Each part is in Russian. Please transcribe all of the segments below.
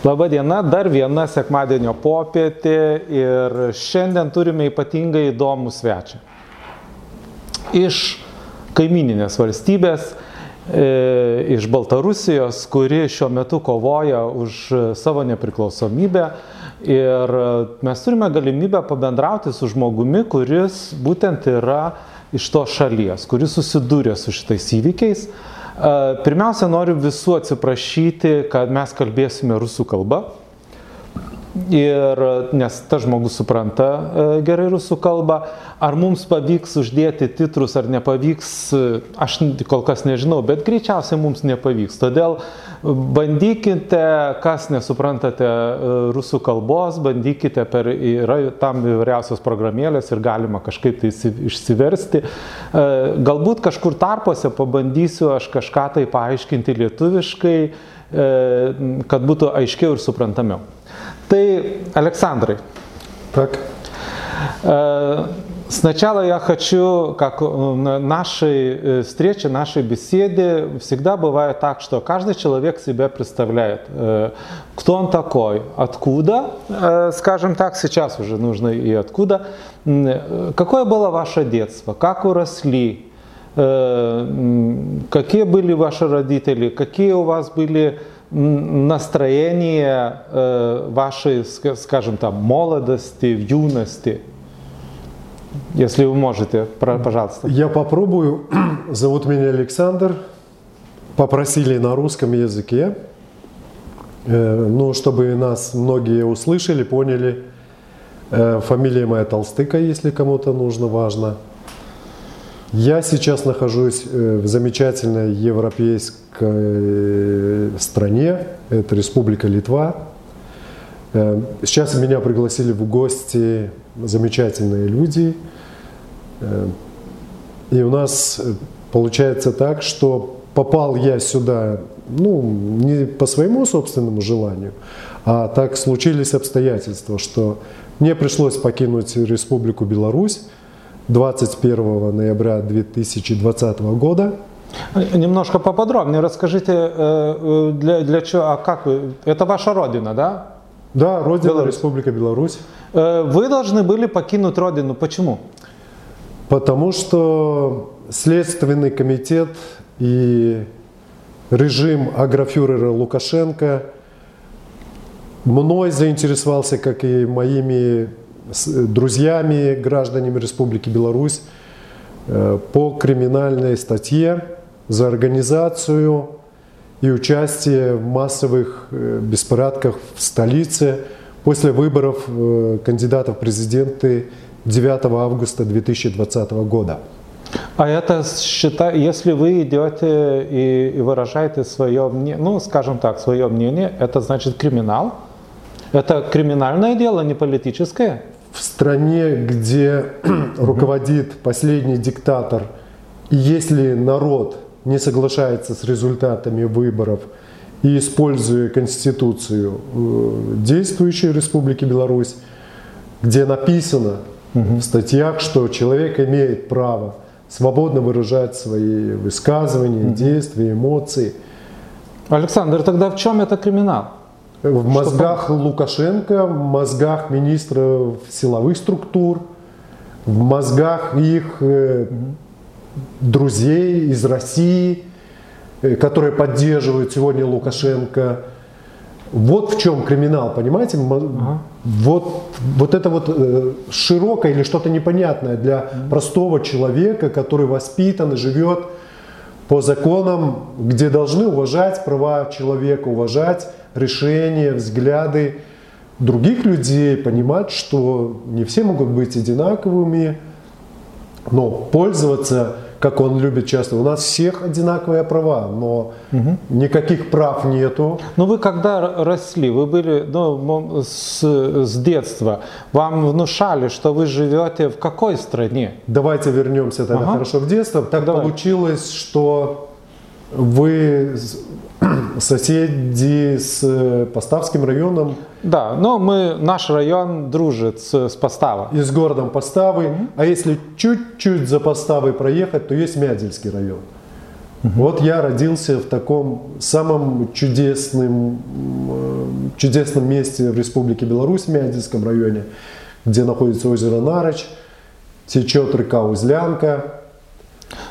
Labadiena, dar viena sekmadienio popietė ir šiandien turime ypatingai įdomų svečią. Iš kaimininės valstybės, e, iš Baltarusijos, kuri šiuo metu kovoja už savo nepriklausomybę. Ir mes turime galimybę pabendrauti su žmogumi, kuris būtent yra iš to šalies, kuris susidūrė su šitais įvykiais. Pirmiausia, noriu visų atsiprašyti, kad mes kalbėsime rusų kalbą. Ir nes tas žmogus supranta e, gerai rusų kalbą, ar mums pavyks uždėti titrus ar nepavyks, aš kol kas nežinau, bet greičiausiai mums nepavyks. Todėl bandykite, kas nesuprantate e, rusų kalbos, bandykite per, yra tam įvairiausios programėlės ir galima kažkaip tai išsiversti. E, galbūt kažkur tarpuose pabandysiu aš kažką tai paaiškinti lietuviškai, kad būtų aiškiau ir suprantamiau. Ты, Александры. Так. Сначала я хочу, как на нашей встрече, нашей беседе, всегда бывает так, что каждый человек себя представляет. Кто он такой, откуда, скажем так, сейчас уже нужно и откуда. Какое было ваше детство, как уросли, какие были ваши родители, какие у вас были настроение э, вашей, скажем там, молодости, юности? Если вы можете, пожалуйста. Я попробую. Зовут меня Александр. Попросили на русском языке. Э, ну, чтобы нас многие услышали, поняли. Э, фамилия моя Толстыка, если кому-то нужно, важно. Я сейчас нахожусь э, в замечательной европейской э, стране, это Республика Литва. Э, сейчас меня пригласили в гости замечательные люди. И у нас получается так, что попал я сюда, ну, не по своему собственному желанию, а так случились обстоятельства, что мне пришлось покинуть Республику Беларусь, 21 ноября 2020 года. Немножко поподробнее расскажите, э, э, для, для чего, а как вы, это ваша родина, да? Да, родина Беларусь. Республика Беларусь. Э, вы должны были покинуть родину, почему? Потому что Следственный комитет и режим агрофюрера Лукашенко мной заинтересовался, как и моими с друзьями, гражданами Республики Беларусь э, по криминальной статье за организацию и участие в массовых э, беспорядках в столице после выборов э, кандидатов в президенты 9 августа 2020 года. А это считай, если вы идете и, и выражаете свое мнение, ну, скажем так, свое мнение, это значит криминал? Это криминальное дело, не политическое? В стране, где руководит последний диктатор, и если народ не соглашается с результатами выборов и используя Конституцию э, действующей Республики Беларусь, где написано в статьях, что человек имеет право свободно выражать свои высказывания, действия, эмоции. Александр, тогда в чем это криминал? В мозгах Что Лукашенко, в мозгах министров силовых структур, в мозгах их э, друзей из России, э, которые поддерживают сегодня Лукашенко. Вот в чем криминал, понимаете? Ага. Вот, вот это вот э, широкое или что-то непонятное для простого человека, который воспитан и живет по законам, где должны уважать права человека, уважать решения, взгляды других людей, понимать, что не все могут быть одинаковыми, но пользоваться, как он любит часто, у нас всех одинаковые права, но угу. никаких прав нету. Но вы когда росли, вы были ну, с, с детства, вам внушали, что вы живете в какой стране? Давайте вернемся тогда ага. хорошо в детство. Так Давай. получилось, что вы соседи с э, Поставским районом. Да, но мы, наш район дружит с, с Поставой. И с городом Поставы. Mm-hmm. А если чуть-чуть за Поставой проехать, то есть Мядельский район. Вот я родился в таком самом чудесном, э, чудесном месте в Республике Беларусь, в Мядинском районе, где находится озеро Нарыч, течет река Узлянка.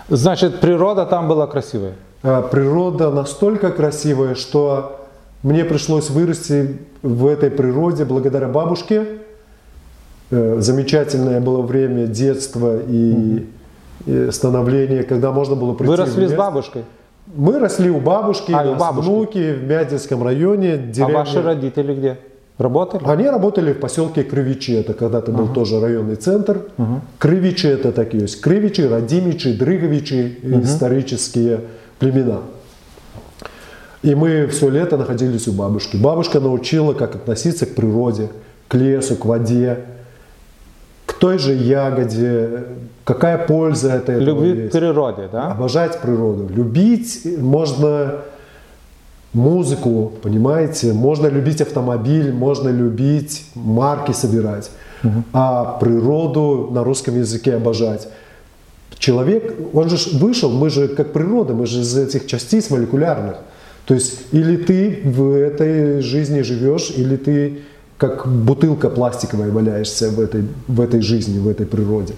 Значит, природа там была красивая. А природа настолько красивая, что мне пришлось вырасти в этой природе благодаря бабушке. Э, Замечательное было время детства и, становления, когда можно было прийти Вы росли с бабушкой, Мы росли у бабушки, А, у бабушки. внуки в Мядинском районе. а деревня. ваши родители где? Работали? Они работали в поселке Крывичи, это когда-то был тоже районный центр. Крывичи это так и есть. Крывичи, Радимичи, Дрыговичи, исторические племена. И мы все лето находились у бабушки. Бабушка научила, как относиться к природе, к лесу, к воде, к той же ягоде, какая польза этого Любви есть. к природе, да? Обожать природу. Любить можно музыку, понимаете? Можно любить автомобиль, можно любить марки собирать. А природу на русском языке обожать. Человек, он же вышел, мы же как природа, мы же из этих частиц молекулярных. То есть или ты в этой жизни живешь, или ты как бутылка пластиковая валяешься в этой, в этой жизни, в этой природе.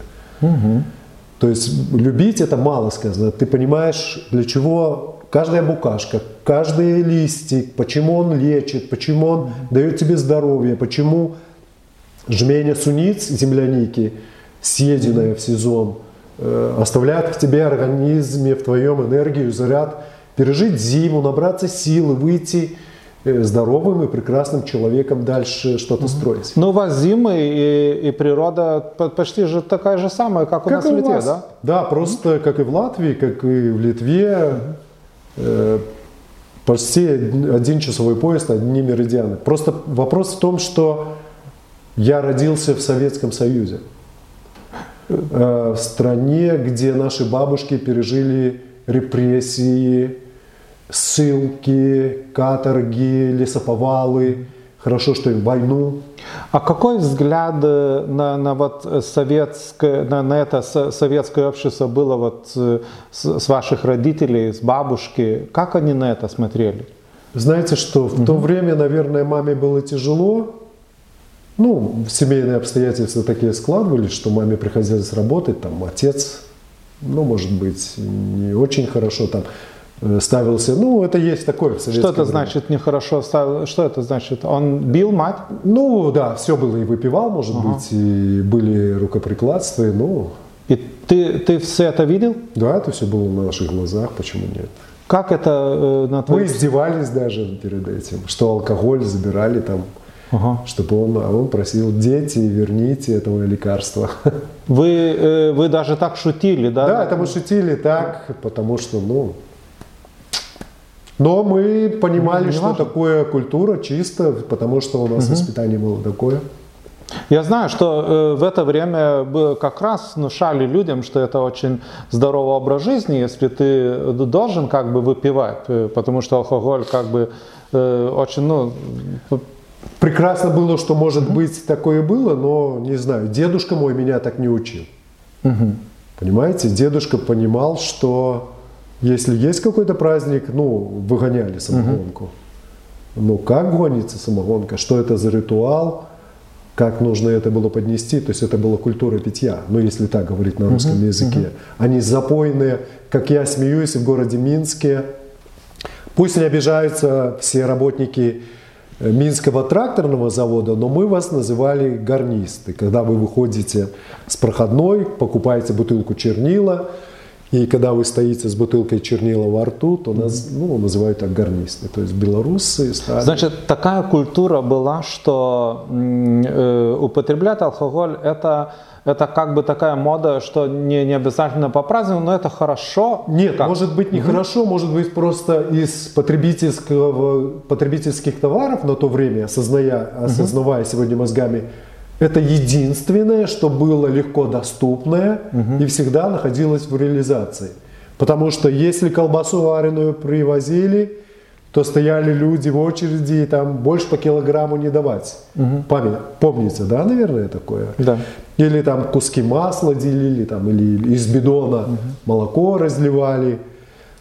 То есть любить это мало сказано. Ты понимаешь, для чего каждая букашка, каждый листик, почему он лечит, почему он дает тебе здоровье, почему жменя суниц земляники, съеденная в сезон, э, оставляет в тебе организме, в твоем энергию, заряд, пережить зиму, набраться силы, выйти э, здоровым и прекрасным человеком дальше что-то строить. Ну, у вас зимы и, и природа по- почти же такая же самая, как у нас в Литве, вас. да? Да, просто как и в Латвии, как и в Литве, э, почти один часовой поезд, одни меридианы. Просто вопрос в том, что я родился в Советском Союзе. Э, В стране, где наши бабушки пережили репрессии, ссылки, каторги, лесоповалы. Хорошо, что и войну. А какой взгляд э, на, на вот советское, на, на это со- советское общество было вот э, с, с ваших родителей, с бабушки? Как они на это смотрели? Знаете что, в то время, наверное, маме было тяжело. Ну, семейные обстоятельства такие складывались, что маме приходилось работать, там отец, ну, может быть, не очень хорошо там э, ставился. Ну, это есть такое в Что это время. значит нехорошо ставил? Что это значит? Он бил мать? Ну, да, все было и выпивал, может быть, и были рукоприкладства, ну, И ты, ты все это видел? да, это все было на наших глазах, почему нет? Как это э, на Мы твой... издевались даже перед этим, что алкоголь забирали там, Ага. чтобы он, а он просил, дети, верните этого лекарства. Вы, э, вы даже так шутили, да? Да, это мы шутили так, потому что, ну... Но мы понимали, Не что важно. такое культура чисто, потому что у нас воспитание было такое. Я знаю, что э, в это время как раз внушали людям, что это очень здоровый образ жизни, если ты должен как бы выпивать, э, потому что алкоголь как бы очень, ну, Прекрасно было, что, может быть, такое было, но, не знаю, дедушка мой меня так не учил. Понимаете, дедушка понимал, что если есть какой-то праздник, ну, выгоняли самогонку. Ну, как гонится самогонка, что это за ритуал, как нужно это было поднести, то есть это была культура питья, ну, если так говорить на русском языке. Они запойные, как я смеюсь, в городе Минске, Пусть не обижаются все работники Минского тракторного завода, но мы вас называли гарнисты. Когда вы выходите с проходной, покупаете бутылку чернила, и когда вы стоите с бутылкой чернила во рту, то нас ну, называют так гарнисты. То есть белорусы стали... Значит, такая культура была, что э, употреблять алкоголь это, это как бы такая мода, что не, не обязательно по празднику, но это хорошо. Нет, может быть нехорошо, может быть просто из потребительского, потребительских товаров на то время, осозная, осознавая сегодня мозгами, это единственное, что было легко доступное и всегда находилось в реализации. Потому что если колбасу вареную привозили, то стояли люди в очереди и там больше по килограмму не давать. Память, помните, да, наверное, такое? Да. Или там куски масла делили, там, или из бидона молоко разливали.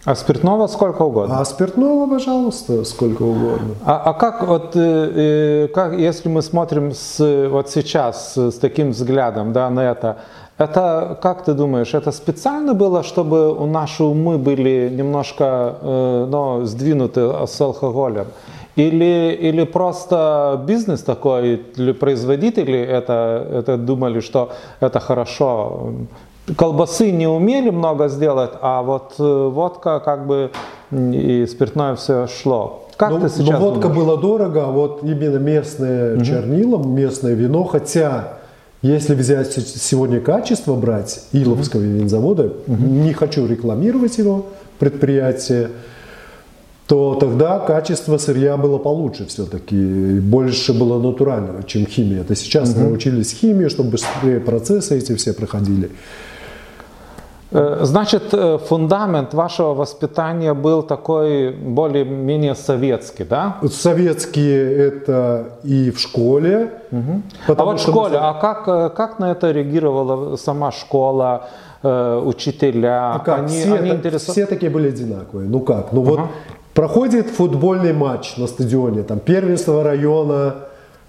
А спиртного сколько угодно? А спиртного, пожалуйста, сколько угодно. А, а как вот, э, э, как, если мы смотрим с, вот сейчас с таким взглядом да, на это, это, как ты думаешь, это специально было, чтобы у наши умы были немножко э, ну, сдвинуты с алкоголем? Или, или просто бизнес такой, или производители это, это думали, что это хорошо? колбасы не умели много сделать, а вот э, водка как бы и спиртное все шло. Как ну, ты сейчас но водка думаешь? было дорого, а вот именно местное угу. чернила, местное вино, хотя если взять сегодня качество брать Иловского угу. винзавода, угу. не хочу рекламировать его предприятие, то тогда качество сырья было получше все-таки, больше было натурального, чем химия. Это сейчас угу. научились химии, чтобы быстрее процессы эти все проходили. Э, значит, э, фундамент вашего воспитания был такой более-менее советский, да? Советские это и в школе. Угу. А вот в школе, мы... а как, э, как на это реагировала сама школа, учителя? А как? Они, все, они интерес... все такие были одинаковые. Ну как? Ну ага. вот проходит футбольный матч на стадионе, там первенство района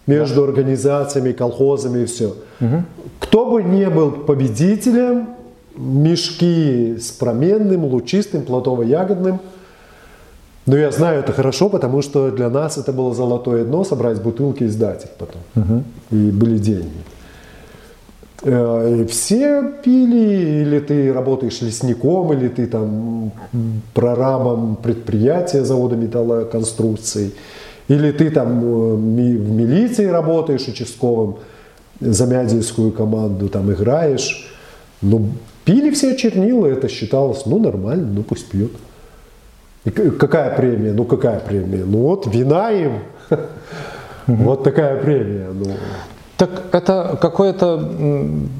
между да. организациями, колхозами и все. Угу. Кто бы не был победителем, мешки с променным, лучистым, плодово-ягодным. Но я знаю это хорошо, потому что для нас это было золотое дно, собрать бутылки и сдать их потом. Угу. И были деньги. Э, и все пили, или ты работаешь лесником, или ты там прорабом предприятия завода металлоконструкций, или ты там э, в милиции работаешь участковым, за мядельскую команду там играешь. Ну, Пили все чернила, это считалось, ну, нормально, ну, пусть пьют. И какая премия? Ну, какая премия? Ну, вот вина им. Вот такая премия. Ну. Так это какое-то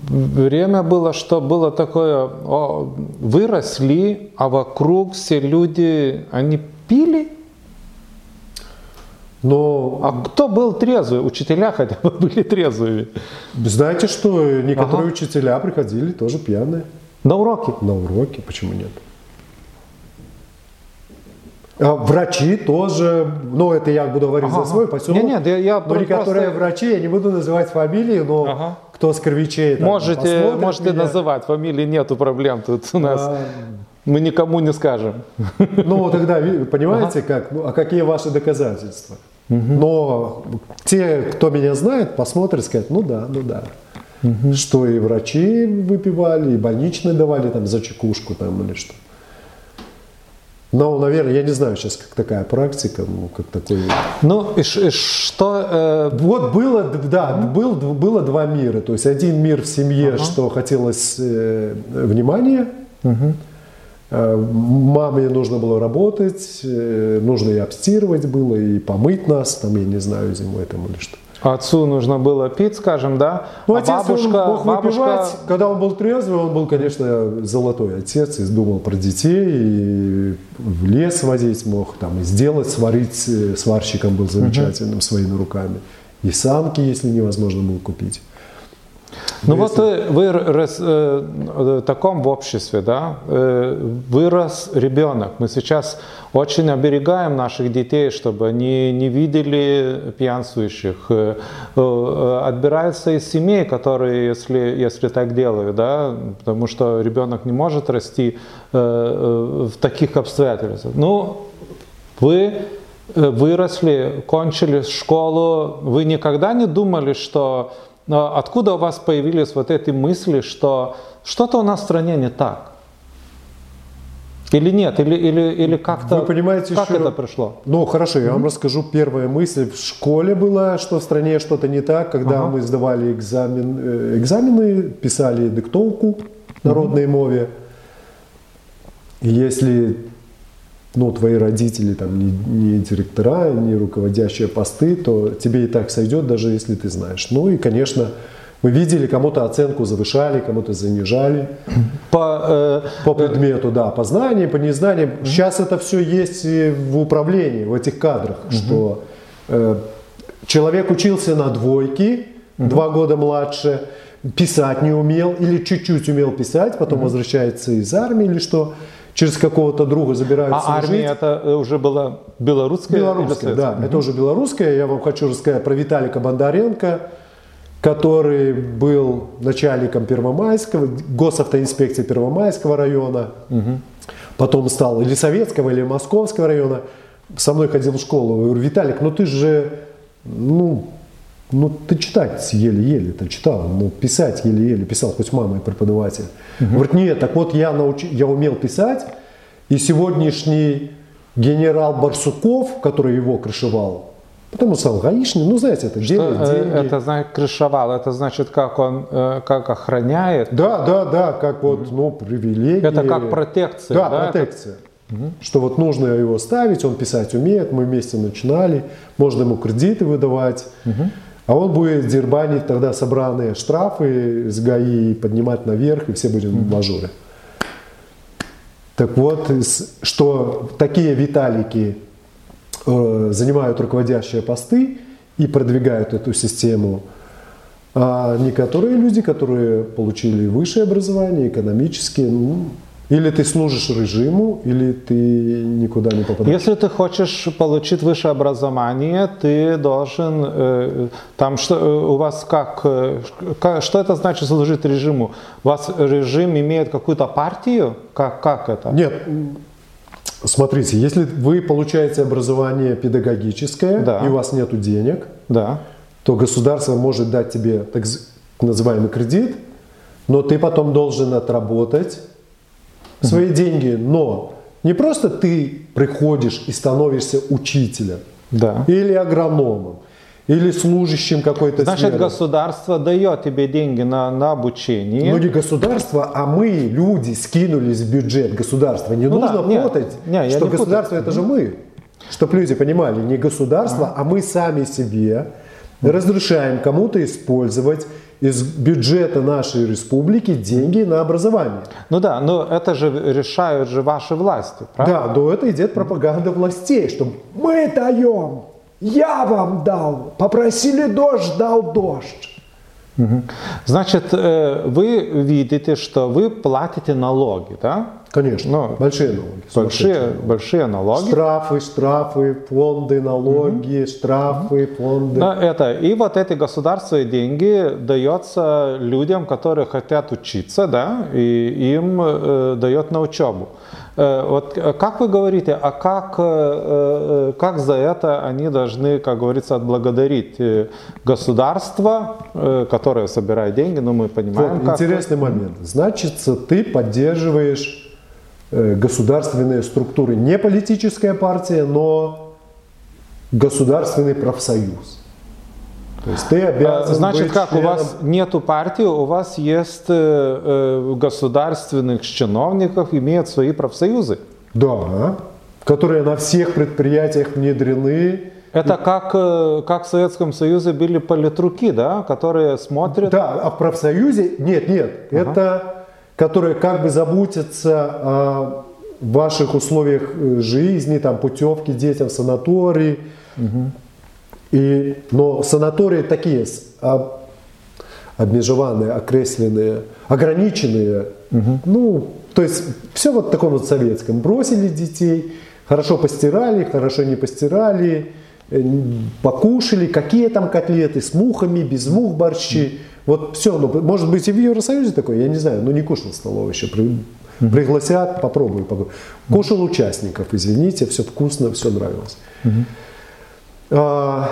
время было, что было такое, о, выросли, а вокруг все люди, они пили? Но... А кто был трезвый? Учителя хотя бы были трезвыми. Знаете что, некоторые ага. учителя приходили тоже пьяные. На уроки? На уроки, почему нет? А врачи тоже, ну это я буду говорить ага, за свой поселок. Нет, нет, я, я но некоторые просто... врачи, я не буду называть фамилии, но ага. кто с кровичей там, Можете, можете меня. называть, фамилии нету проблем тут у нас. А... Мы никому не скажем. Ну тогда, понимаете, ага. как, ну, а какие ваши доказательства? Угу. Но те, кто меня знает, посмотрят, скажут, ну да, ну да. Угу. Что и врачи выпивали, и больничные давали там за чекушку там или что. Но, наверное, я не знаю сейчас, как такая практика, ну, как такой... Ну, и, и что... Э... Вот было, да, mm был, было два мира. То есть один мир в семье, uh-huh. что хотелось э, внимания, uh-huh. Э, маме нужно было работать, э, нужно и обстирывать было, и помыть нас, там, я не знаю, зимой там или что. Отцу нужно было пить, скажем, да? Ну, а отец бабушка, мог бабушка... выпивать. Когда он был трезвый, он был, конечно, золотой отец и думал про детей, и в лес водить мог, там, и сделать, сварить э, сварщиком был замечательным угу. своими руками. И санки, если невозможно было купить. Ну вот вы, вы рос, э, в таком в обществе, да, э, вырос ребенок. Мы сейчас очень оберегаем наших детей, чтобы они не видели пьянствующих. Э, э, отбираются из семей, которые, если, если так делают, да, потому что ребенок не может расти э, э, в таких обстоятельствах. Ну, вы э, выросли, кончили школу, вы никогда не думали, что откуда у вас появились вот эти мысли, что что-то у нас в стране не так? Или нет? Или, или, или как-то Вы понимаете, как еще... это пришло? Ну хорошо, я mm-hmm. вам расскажу. Первая мысль в школе была, что в стране что-то не так, когда ага. мы сдавали экзамен, э, экзамены, писали диктовку народной mm-hmm. мове. Если ну, твои родители там не, не директора, не руководящие посты, то тебе и так сойдет, даже если ты знаешь. Ну и, конечно, мы видели, кому-то оценку завышали, кому-то занижали. По, э, по предмету, да, по знаниям, по незнаниям. Угу. Сейчас это все есть в управлении, в этих кадрах, угу. что э, человек учился на двойке, угу. два года младше, писать не умел или чуть-чуть умел писать, потом угу. возвращается из армии или что, через какого-то друга забирают А армия это э, уже была белорусская? Белорусская, да, это уже белорусская. Я вам хочу рассказать про Виталика Бондаренко, который был начальником Первомайского, госавтоинспекции Первомайского района, потом стал или Советского, или Московского района. Со мной ходил в школу. Я говорю, Виталик, ну ты же, ну, ну ты читать еле-еле, ты читал, ну писать еле-еле, писал, хоть мама и преподаватель. Говорит, нет, так вот я, научи, я умел писать, и сегодняшний генерал Барсуков, который его крышевал, Потом он стал гаишником, ну знаете, это делает э, деньги. это значит крышевал, это значит как он э, как охраняет. Да, да, да, как вот, ну, привилегии. Это как протекция, Да, да, протекция. Что вот нужно его ставить, он писать умеет, мы вместе начинали, можно ему кредиты выдавать. А он будет дербанить тогда собранные штрафы с ГАИ, поднимать наверх, и все будем в мажоре. Так вот, что такие Виталики э, занимают руководящие посты и продвигают эту систему, а некоторые люди, которые получили высшее образование, экономические, ну, или ты служишь режиму, или ты никуда не попадаешь. Если ты хочешь получить высшее образование, ты должен э, там что э, у вас как, э, ка- что это значит служить режиму? У вас режим имеет какую-то партию? Как как это? Нет, смотрите, если вы получаете образование педагогическое, Да. и у вас нет денег, Да. то государство может дать тебе так называемый кредит, но ты потом должен отработать свои деньги. Но не просто ты приходишь и становишься учителем, Да. или агрономом, или служащим какой-то Значит, сферы. государство дает тебе деньги на, на обучение. Ну не государство, а мы, люди, скинулись в бюджет государства. Не Ну да, нужно не, путать, не, я что не государство это же мы. Чтобы люди понимали, не государство, а мы сами себе разрешаем кому-то использовать из бюджета нашей республики деньги на образование. Ну да, но это же решают же ваши власти, правда? Да, но это идет пропаганда властей, что мы даем, я вам дал, попросили дождь, дал дождь. Значит, э, вы видите, что вы платите налоги, да? Конечно, Ну, большие налоги. Большие, большие налоги. Штрафы, штрафы, фонды, налоги, штрафы, фонды. Да, это. И вот эти государственные деньги дается людям, которые хотят учиться, да, и им э, дает на учебу. Э, вот как вы говорите, а как, э, э, как за это они должны, как говорится, отблагодарить э, государство, э, которое собирает деньги, ну мы понимаем, Вот, как. интересный момент. Значит, ты поддерживаешь государственные структуры. Не политическая партия, но государственный профсоюз. То есть ты Э, обязан Значит, быть как у членом- вас нету партии, у вас есть э, э, государственных чиновников, имеют свои профсоюзы. Да, которые на всех предприятиях внедрены. Это как, э, как в Советском Союзе были политруки, да, которые смотрят. Да, а в профсоюзе нет, нет, это которые как бы заботятся о ваших условиях э, жизни, там путевки детям в санаторий. И, но санатории такие с- а, обмежеванные, окресленные, ограниченные. Ну, то есть все вот в таком вот советском. Бросили детей, хорошо постирали, хорошо не постирали, покушали, какие там котлеты, с мухами, без мух борщи. Вот все, ну, может быть и в Евросоюзе такое, я не знаю, но не кушал в столовой еще. При- Пригласят, попробую. попробую. Кушал участников, извините, все вкусно, все нравилось. А,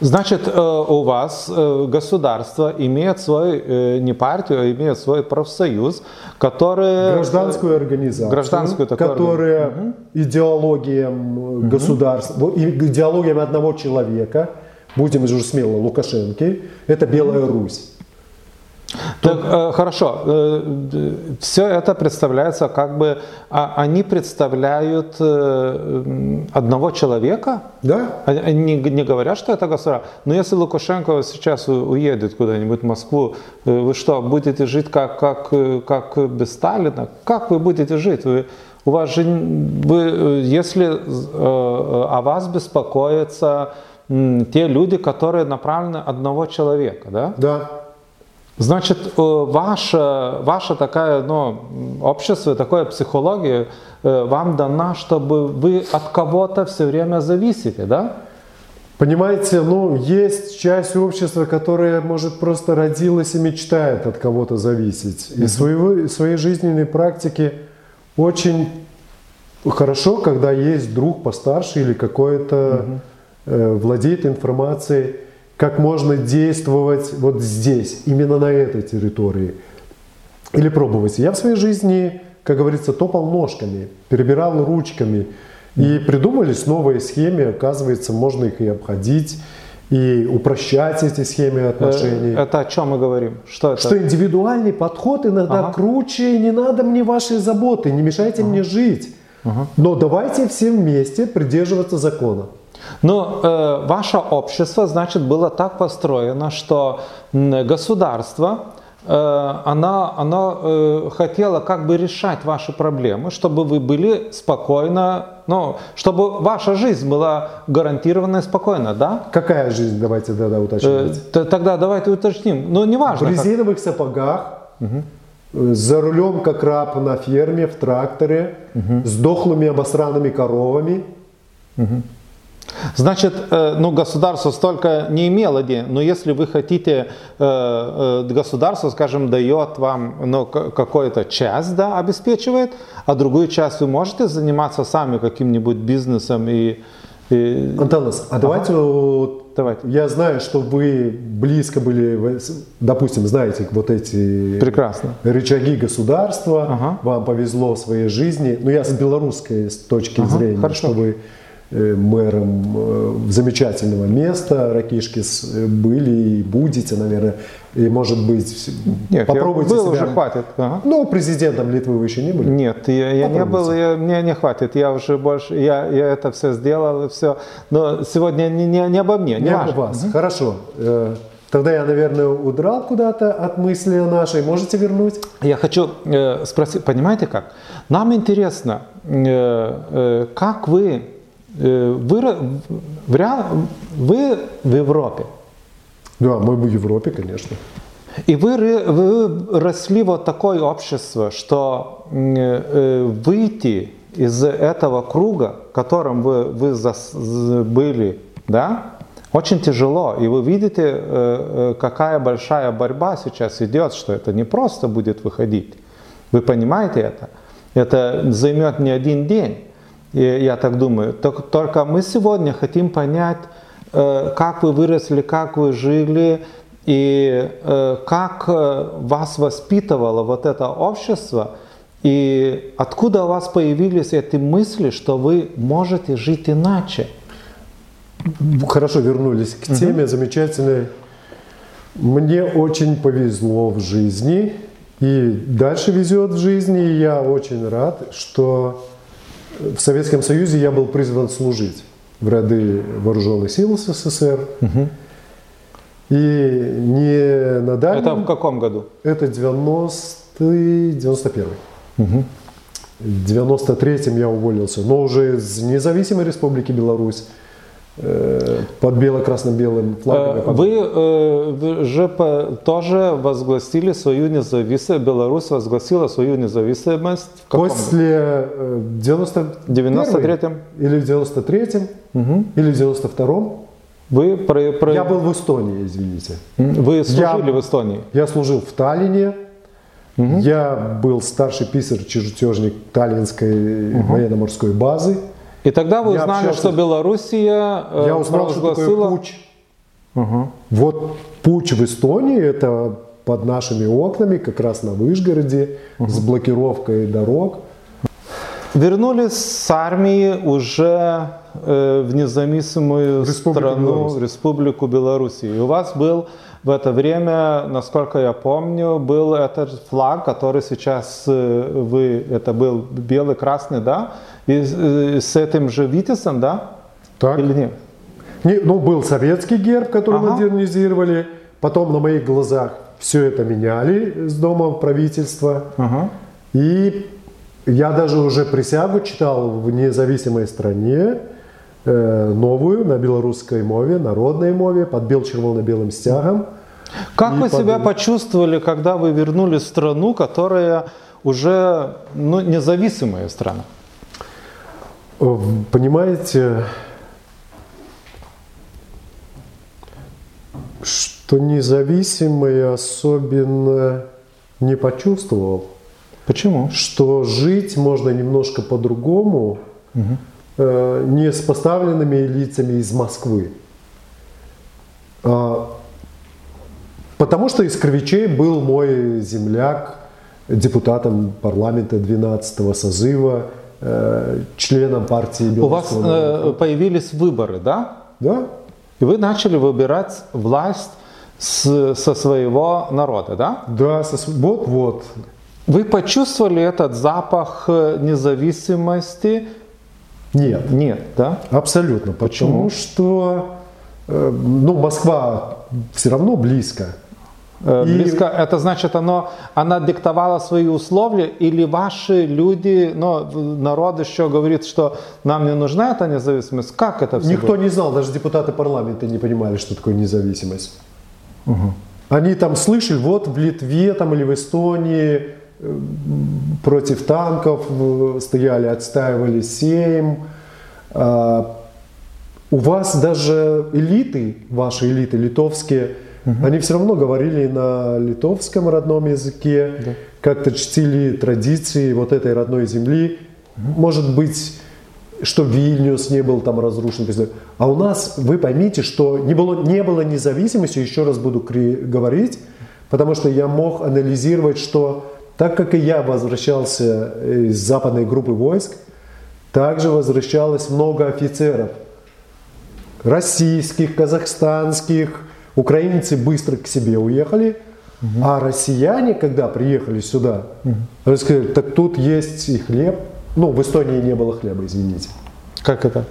Значит, э, у вас э, государство имеет свой, э, не партию, а имеет свой профсоюз, который... гражданскую организацию, гражданскую такую которая идеологиям государства, вот, и идеологиям одного человека, будем уже смело, Лукашенки, это Белая Русь. Так, э, хорошо, все это представляется как бы, а, они представляют э, одного человека? Да? Они не, говорят, что это государство. Но если Лукашенко сейчас уедет куда-нибудь в Москву, э, вы что, будете жить как, как, э, как без Сталина? Как вы будете жить? Вы, у вас же, вы, э, если э, о вас беспокоятся те люди, которые направлены одного человека, да? Да. Значит, э, ваше, ваше такое ну, общество, такое психология э, вам дана, чтобы вы от кого-то все время зависите, да? Понимаете, ну, есть часть общества, которая, может, просто родилась и мечтает от кого-то зависеть. И своего, своей жизненной практики очень хорошо, когда есть друг постарше или какой-то э, владеет информацией, как можно действовать вот здесь, именно на этой территории. Или пробовать. Я в своей жизни, как говорится, топал ножками, перебирал ручками. И придумались новые схемы, оказывается, можно их и обходить, и упрощать эти схемы отношений. Э, Это о чем мы говорим? Что это? Что индивидуальный подход иногда Ага. круче, и не надо мне вашей заботы, не мешайте мне жить. Но давайте все вместе придерживаться закона. Ну, э, ваше общество, значит, было так построено, что государство, э, оно, оно э, хотело как бы решать ваши проблемы, чтобы вы были спокойно, ну, чтобы ваша жизнь была гарантированно и спокойна, да? Какая жизнь, давайте тогда Э, уточнить. т- Тогда давайте уточним. Ну, В неважно. как- резиновых сапогах, э, за рулем как раб на ферме, в тракторе, с дохлыми обосранными коровами. Значит, э, ну, государство столько не имело денег, но если вы хотите, э, э, государство, скажем, дает вам ну, какую-то часть, да, обеспечивает, а другую часть вы можете заниматься сами каким-нибудь бизнесом и... и- Антонас, а давайте, вот, Давайте. я знаю, что вы близко были, допустим, знаете вот эти Прекрасно. рычаги государства, Ага. вам повезло в своей жизни. Но я с белорусской с точки Ага, зрения, хорошо. что вы мэром э, замечательного места Ракишкис э, были и будете, наверное, и может быть Нет, попробуйте я был себя. уже, хватит. Ага. Ну, президентом Литвы вы еще не были? Нет, я, я не был, я- мне не хватит, я уже больше, я, я это все сделал все. Но сегодня не, не, не обо мне, не, Не важно. о вас. Хорошо. Э, Тогда я, наверное, удрал куда-то от мысли нашей. Можете вернуть? Я хочу э, спросить, понимаете как? Нам интересно, э, э, как вы, выра- в реал- вы в Европе, Да, мы в Европе, конечно. и вы, вы росли вот такое общество, что выйти из этого круга, в котором вы, вы зас- были, да, очень тяжело. И вы видите, какая большая борьба сейчас идет, что это не просто будет выходить. Вы понимаете это? Это займет не один день, и я так думаю. Ток- Только мы сегодня хотим понять, э, как вы выросли, как вы жили, и э, как э, вас воспитывало вот это общество, и откуда у вас появились эти мысли, что вы можете жить иначе. Хорошо, вернулись к теме замечательной. Мне очень повезло в жизни, и дальше везет в жизни, и я очень рад, что в Советском Союзе я был призван служить в ряды вооруженных сил СССР. И не на дальнем... Это в каком году? Это 90-й, 91 В 93-м я уволился, но уже из независимой республики Беларусь под бело-красно-белым флагом. Э, Вы э, же тоже возгласили свою независимость, Беларусь возгласила свою независимость в каком? После э, 90 93-м? или в 93-м, или в 92-м. Вы, про- про- Я был в Эстонии, извините. вы служили Я- в Эстонии. Я служил в Таллине. Я был старший писарь-чертежник Таллинской военно-морской базы. И тогда вы Я узнали, общался что Белоруссия э, Я узнал, что такое путь. Вот путь в Эстонии, это под нашими окнами, как раз на Вышгороде, с блокировкой дорог. Вернулись с армии уже э, в независимую Республику страну, Беларусь. Республику Белоруссия. И у вас был в это время, насколько я помню, был этот флаг, который сейчас э, вы, это был белый, красный, да? И э, с этим же Витязем, да? Так. Или нет? Не, ну, был советский герб, который Ага. модернизировали. Потом на моих глазах все это меняли с дома правительства. Ага. И я даже уже присягу читал в независимой стране, э, новую, на белорусской мове, народной мове, под бел червоно-белым стягом. Как И вы себя подумать. почувствовали, когда вы вернулись в страну, которая уже ну, независимая страна? Понимаете, что независимый особенно не почувствовал, Почему? что жить можно немножко по-другому, э, не с поставленными лицами из Москвы. А, потому что из Кривичей был мой земляк, депутатом парламента 12 созыва, членом партии У вас Белорусского народа. э, появились выборы, да? Да, И вы начали выбирать власть с- со своего народа, да? да, со вот, вот. Вы почувствовали этот запах э, независимости? Нет, Нет, да? абсолютно. Почему? Потому что э, ну, Москва все равно близко. Э, И- Близко, это значит, оно, она диктовала свои условия, или ваши люди, ну, народ еще говорит, что нам не нужна эта независимость? Как это все Никто не знал, даже депутаты парламента не понимали, что такое независимость. Они там слышали, вот в Литве там, или в Эстонии э, против танков э, стояли, отстаивали Сейм. А, У вас даже элиты, ваши элиты литовские, они все равно говорили на литовском родном языке, как-то чтили традиции вот этой родной земли. Может быть, что Вильнюс не был там разрушен. А у нас, вы поймите, что не было, не было независимости, еще раз буду говорить, потому что я мог анализировать, что так как и я возвращался из западной группы войск, также возвращалось много офицеров российских, казахстанских, украинцы быстро к себе уехали, а россияне, когда приехали сюда, они сказали, так тут есть и хлеб. Ну, в Эстонии не было хлеба, извините. Как это?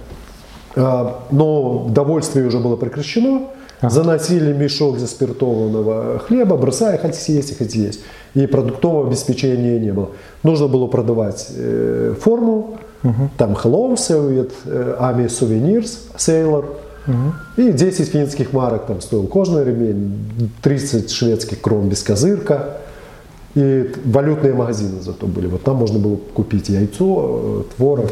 А, Но довольствие уже было прекращено. Заносили мешок заспиртованного хлеба, бросая, хотите есть, хотите есть. И продуктового обеспечения не было. Нужно было продавать э, форму, там Hello Soviet, э, Army Souvenirs, Sailor. И 10 финских марок там стоил кожаный ремень, 30 шведских крон без козырка. И валютные магазины зато были. Вот там можно было купить яйцо, э, творог.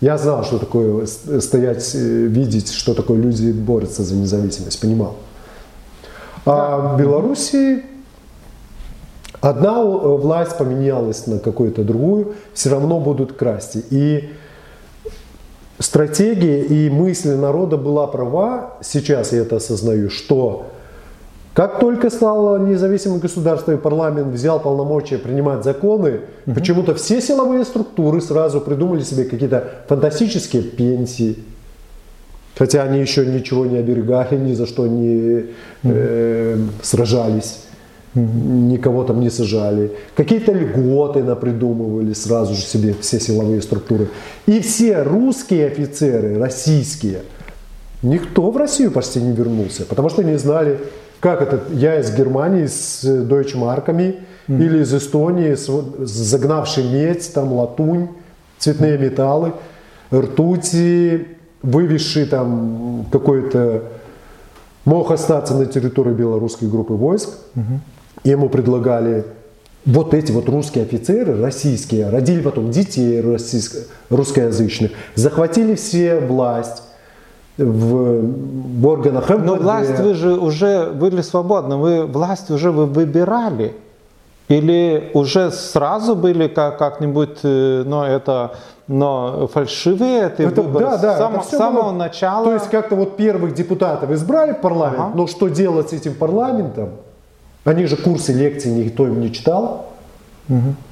Я знал, что такое с- стоять, э, видеть, что такое люди борются за независимость, понимал. А в Белоруссии одна э, власть поменялась на какую-то другую, все равно будут красть. И стратегия и мысль народа была права, сейчас я это осознаю, что как только стало независимым государством и парламент взял полномочия принимать законы, почему-то все силовые структуры сразу придумали себе какие-то фантастические пенсии. Хотя они еще ничего не оберегали, ни за что не э, сражались, никого там не сажали. Какие-то льготы напридумывали сразу же себе все силовые структуры. И все русские офицеры, российские, Никто в Россию почти не вернулся, потому что не знали, как это. Я из Германии с Deutsche марками или из Эстонии с, загнавший медь, там латунь, цветные металлы, ртути, вывезший там какой-то мог остаться на территории белорусской группы войск. Ему предлагали вот эти вот русские офицеры, российские, родили потом детей русскоязычных, захватили все власть в, органах МВД. Но власть вы же уже были свободны, вы власть уже вы выбирали. Или уже сразу были как, как-нибудь, э, но это, но фальшивые эти Это- выборы да, да, с, само- это самого было- начала? То есть как-то вот первых депутатов избрали в парламент, Ага. но что делать с этим парламентом? Они же курсы лекций никто им не читал.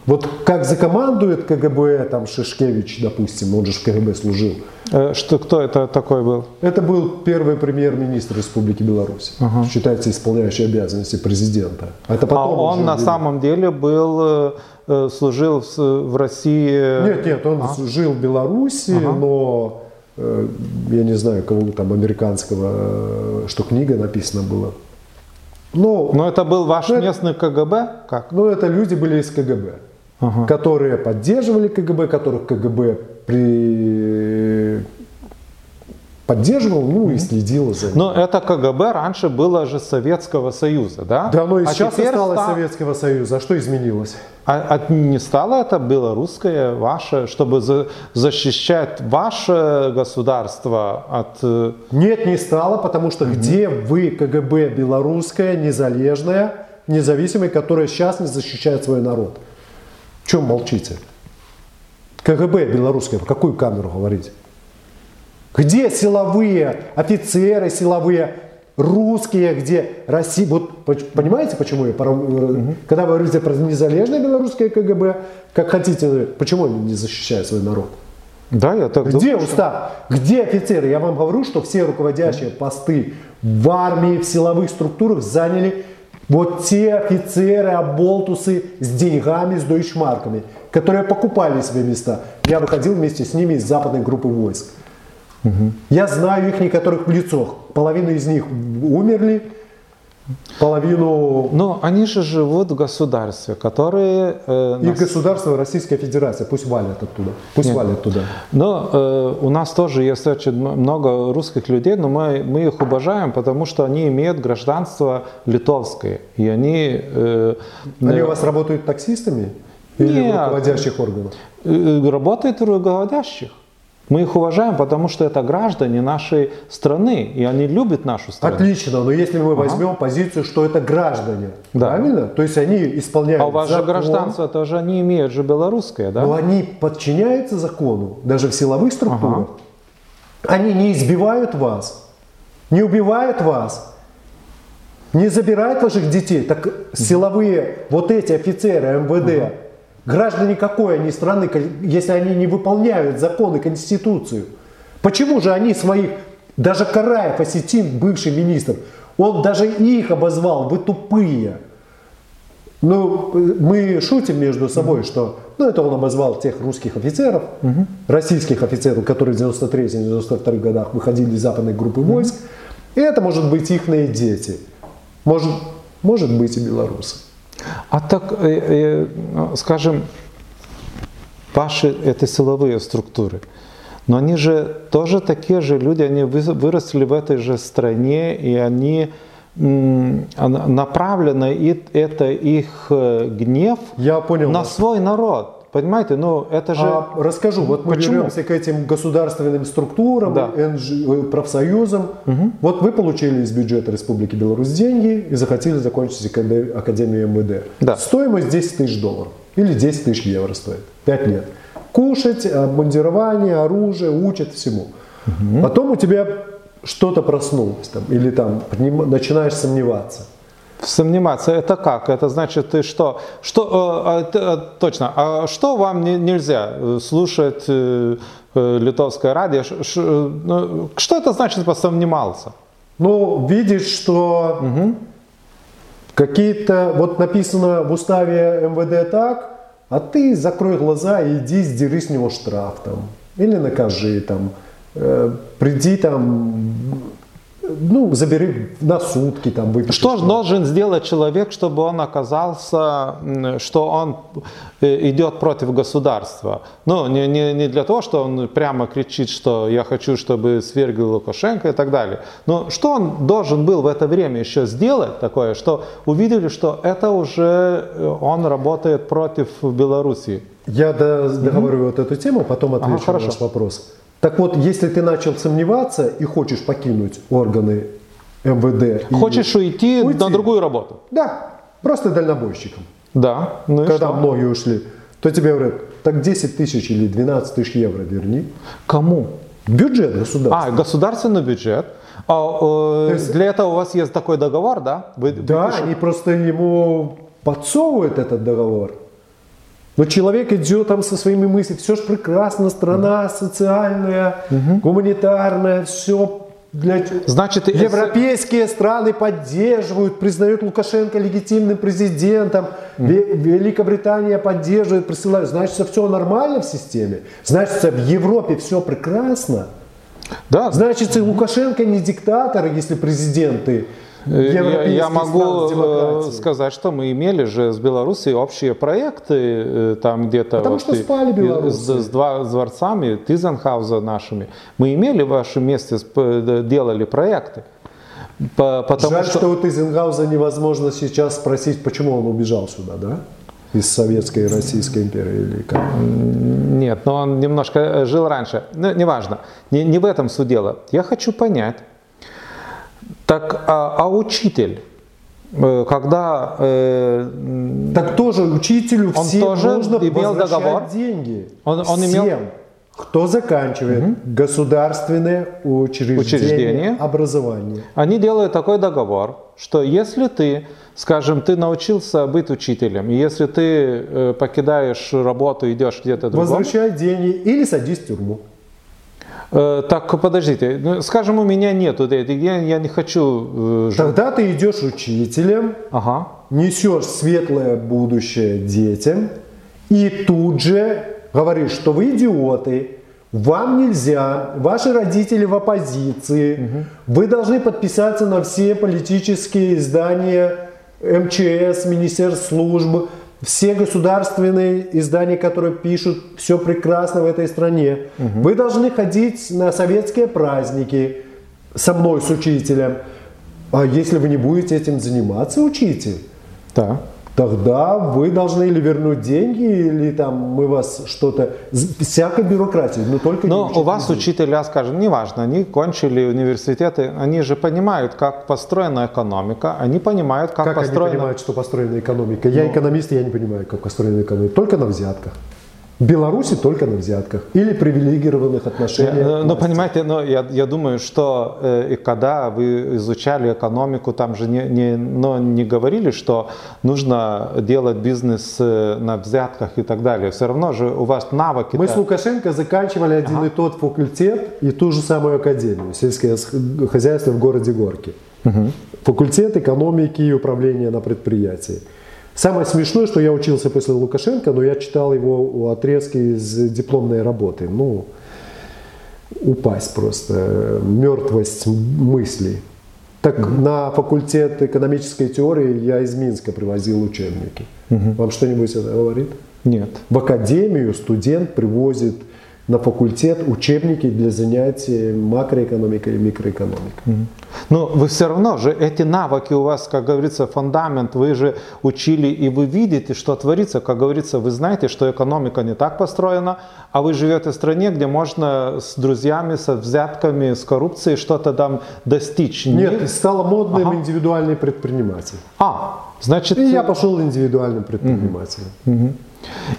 Вот как закомандует КГБ, там Шишкевич, допустим, он же в КГБ служил. Э, Что, кто это такой был? Это был первый премьер-министр Республики Беларусь, считается исполняющий обязанности президента. Это А потом он уже на самом деле был, э, э, служил в, России. Нет, нет, он жил в Беларуси, но э, я не знаю, кого там американского, что книга написана была. Но, Но это был ваш Ну, местный КГБ? Как? но это люди были из КГБ, Ага. которые поддерживали КГБ, которых КГБ при... поддерживал, ну и следил за ним. Но это КГБ раньше было же Советского Союза, да? Да, оно и А сейчас осталось ста- Советского Союза. А что изменилось? А, а не стало это белорусское, ваше, чтобы за- защищать ваше государство от... э, Нет, не стало, потому что где вы, КГБ белорусская, незалежная, независимая, которая сейчас не защищает свой народ? Чем молчите? КГБ белорусская, в какую камеру говорить? Где силовые офицеры, силовые русские, где Россия... Вот понимаете, почему я... пора- Когда вы говорите про незалежное белорусское КГБ, как хотите, почему они не защищают свой народ? Да, я так Где думаю. устав? Где офицеры? Я вам говорю, что все руководящие посты в армии, в силовых структурах заняли вот те офицеры, оболтусы с деньгами, с дойчмарками, которые покупали себе места. Я выходил вместе с ними из западной группы войск. Я знаю их некоторых в лицах. Половина из них умерли, половину Но они же живут в государстве, которые... э, и нас- государство Российская Федерация. Пусть валят оттуда. Пусть Нет. валят туда. Но э, у нас тоже есть очень много русских людей, но мы, мы их уважаем, потому что они имеют гражданство литовское. И они... э, Они э, у вас работают таксистами? Или Нет. руководящих органах? э, работают в руководящих. Мы их уважаем, потому что это граждане нашей страны, и они любят нашу страну. Отлично, но если мы возьмем позицию, что это граждане, Да. правильно? То есть они исполняют А у вас же закон, гражданство тоже они имеют же белорусское, да? но они подчиняются закону, даже в силовых структурах. Они не избивают вас, не убивают вас, не забирают ваших детей. Так силовые вот эти офицеры МВД, граждане какой они страны, если они не выполняют законы, конституцию? Почему же они своих, даже Караев, Осетин, бывший министр, он даже их обозвал, вы тупые. Ну, мы шутим между собой, что, ну, это он обозвал тех русских офицеров, российских офицеров, которые в 93-92 годах выходили из западной группы войск. И это может быть их дети. Может, может быть и белорусы. А так, э, э, ну, скажем, ваши это силовые структуры, но они же тоже такие же люди, они вы- выросли в этой же стране, и они направлено это их э, гнев Я понял на свой народ. Понимаете, ну это же... А, расскажу, вот мы Почему? вернемся к этим государственным структурам, Да. НЖ э, профсоюзам. Вот вы получили из бюджета Республики Беларусь деньги и захотели закончить акаде- Академию МВД. Да. Стоимость 10 тысяч долларов или 10 тысяч евро стоит. 5 лет. Кушать, обмундирование, оружие, учат всему. Потом у тебя что-то проснулось там, или там начинаешь сомневаться. Сомневаться, это как? Это значит, ты что? Что э, а, э, точно? А что вам не- нельзя слушать э, э, литовское радио? Ш- ш- э, ну, Что это значит посомневался? Ну, видишь, что какие-то, вот написано в уставе МВД так, а ты закрой глаза и иди сдери с него штраф там, или накажи там, э, приди там, ну, забери на сутки там, выпиши Что штраф. должен сделать человек, чтобы он оказался, что он э, идет против государства? Ну, не, не, не для того, что он прямо кричит, что я хочу, чтобы свергли Лукашенко и так далее. Но что он должен был в это время еще сделать такое, что увидели, что это уже э, он работает против Белоруссии? Я до- договорю вот эту тему, потом отвечу на хорошо. ваш вопрос. Так вот, если ты начал сомневаться и хочешь покинуть органы МВД, и- Хочешь уйти, Уйти. на другую работу? Да, просто дальнобойщиком. Да. Ну и когда что? многие ушли, то тебе говорят, так 10 тысяч или 12 тысяч евро верни. Кому? Бюджет государства. А, государственный бюджет. А, э, есть- для этого у вас есть такой договор, да? Вы- вы да, пишете- они просто ему подсовывают этот договор. Но человек идет там со своими мыслями, все же прекрасно, страна социальная, гуманитарная, все для... Значит, если- Европейские страны поддерживают, признают Лукашенко легитимным президентом, Ве- Великобритания поддерживает, присылает. Значит, все нормально в системе. Значит, в Европе все прекрасно. Да, Значит, и Лукашенко не диктатор, если президенты Я, я могу сказать, что мы имели же с Белоруссией общие проекты там где-то Потому вот что спали с, с, с дворцами Тизенхауза нашими. Мы имели в вашем месте, делали проекты. Потому Жаль, что... что у Тизенгауза невозможно сейчас спросить, почему он убежал сюда, да? Из Советской и Российской империи или как? Нет, но он немножко э, жил раньше. Ну, неважно. Не, не в этом суть дела. Я хочу понять, так, а, а учитель, э, когда... Э, так тоже учителю он всем тоже нужно имел договор? деньги. Он, он всем. имел... Кто заканчивает угу. государственное учреждение, учреждение образования? Они делают такой договор, что если ты, скажем, ты научился быть учителем, и если ты э, покидаешь работу, идешь где-то другому... Возвращай деньги или садись в тюрьму. Э, так, подождите, ну, скажем, у меня нету, я, я не хочу... Э, Тогда ты идешь учителем, ага. несешь светлое будущее детям, и тут же говорит, что вы идиоты, вам нельзя, ваши родители в оппозиции, угу. вы должны подписаться на все политические издания МЧС, Министерств служб, все государственные издания, которые пишут все прекрасно в этой стране. Угу. Вы должны ходить на советские праздники со мной, с учителем. А если вы не будете этим заниматься, учитель, да тогда вы должны или вернуть деньги, или там мы вас что-то... Всякой бюрократии, но только Но у вас людей. учителя, скажем, неважно, они кончили университеты, они же понимают, как построена экономика, они понимают, как, как построена... они понимают, что построена экономика? Я ну... экономист, я не понимаю, как построена экономика. Только на взятках. В Беларуси только на взятках или привилегированных отношениях. Но ну, понимаете, но я, я думаю, что э, когда вы изучали экономику, там же не, не, но не говорили, что нужно делать бизнес э, на взятках и так далее. Все равно же у вас навыки. Мы с Лукашенко заканчивали один ага. и тот факультет и ту же самую академию, сельское хозяйство в городе Горки. Угу. Факультет экономики и управления на предприятии. Самое смешное, что я учился после Лукашенко, но я читал его отрезки из дипломной работы. Ну, упасть просто, мертвость мыслей. Так угу. на факультет экономической теории я из Минска привозил учебники. Угу. Вам что-нибудь это говорит? Нет. В академию студент привозит на факультет учебники для занятий макроэкономикой и микроэкономикой. Но вы все равно же эти навыки у вас, как говорится, фундамент, вы же учили и вы видите, что творится, как говорится, вы знаете, что экономика не так построена, а вы живете в стране, где можно с друзьями, со взятками, с коррупцией что-то там достичь. Нет, не... стало модным ага. индивидуальный предприниматель. А, значит... И я пошел индивидуальным предпринимателем. Mm-hmm.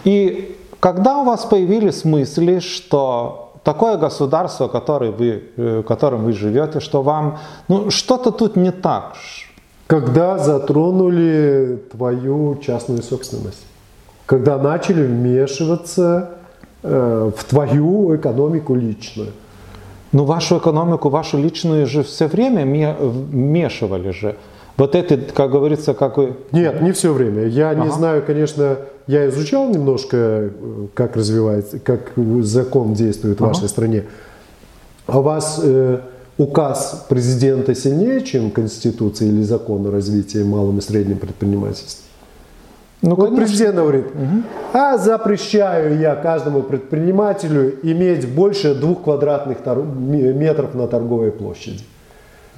И когда у вас появились мысли, что такое государство, которое вы, э, в котором вы живете, что вам, ну, что-то тут не так? Когда затронули твою частную собственность. Когда начали вмешиваться э, в твою экономику личную. Ну, вашу экономику, вашу личную же все время вмешивали же. Вот это, как говорится, как вы... Нет, не все время. Я ага. не знаю, конечно, я изучал немножко, э, как развивается, как закон действует в ага. вашей стране. А у вас э, указ президента сильнее, чем Конституция или закон о развитии малым и средним предпринимательством? Ну, вот президент говорит, угу. а запрещаю я каждому предпринимателю иметь больше двух квадратных метров на торговой площади.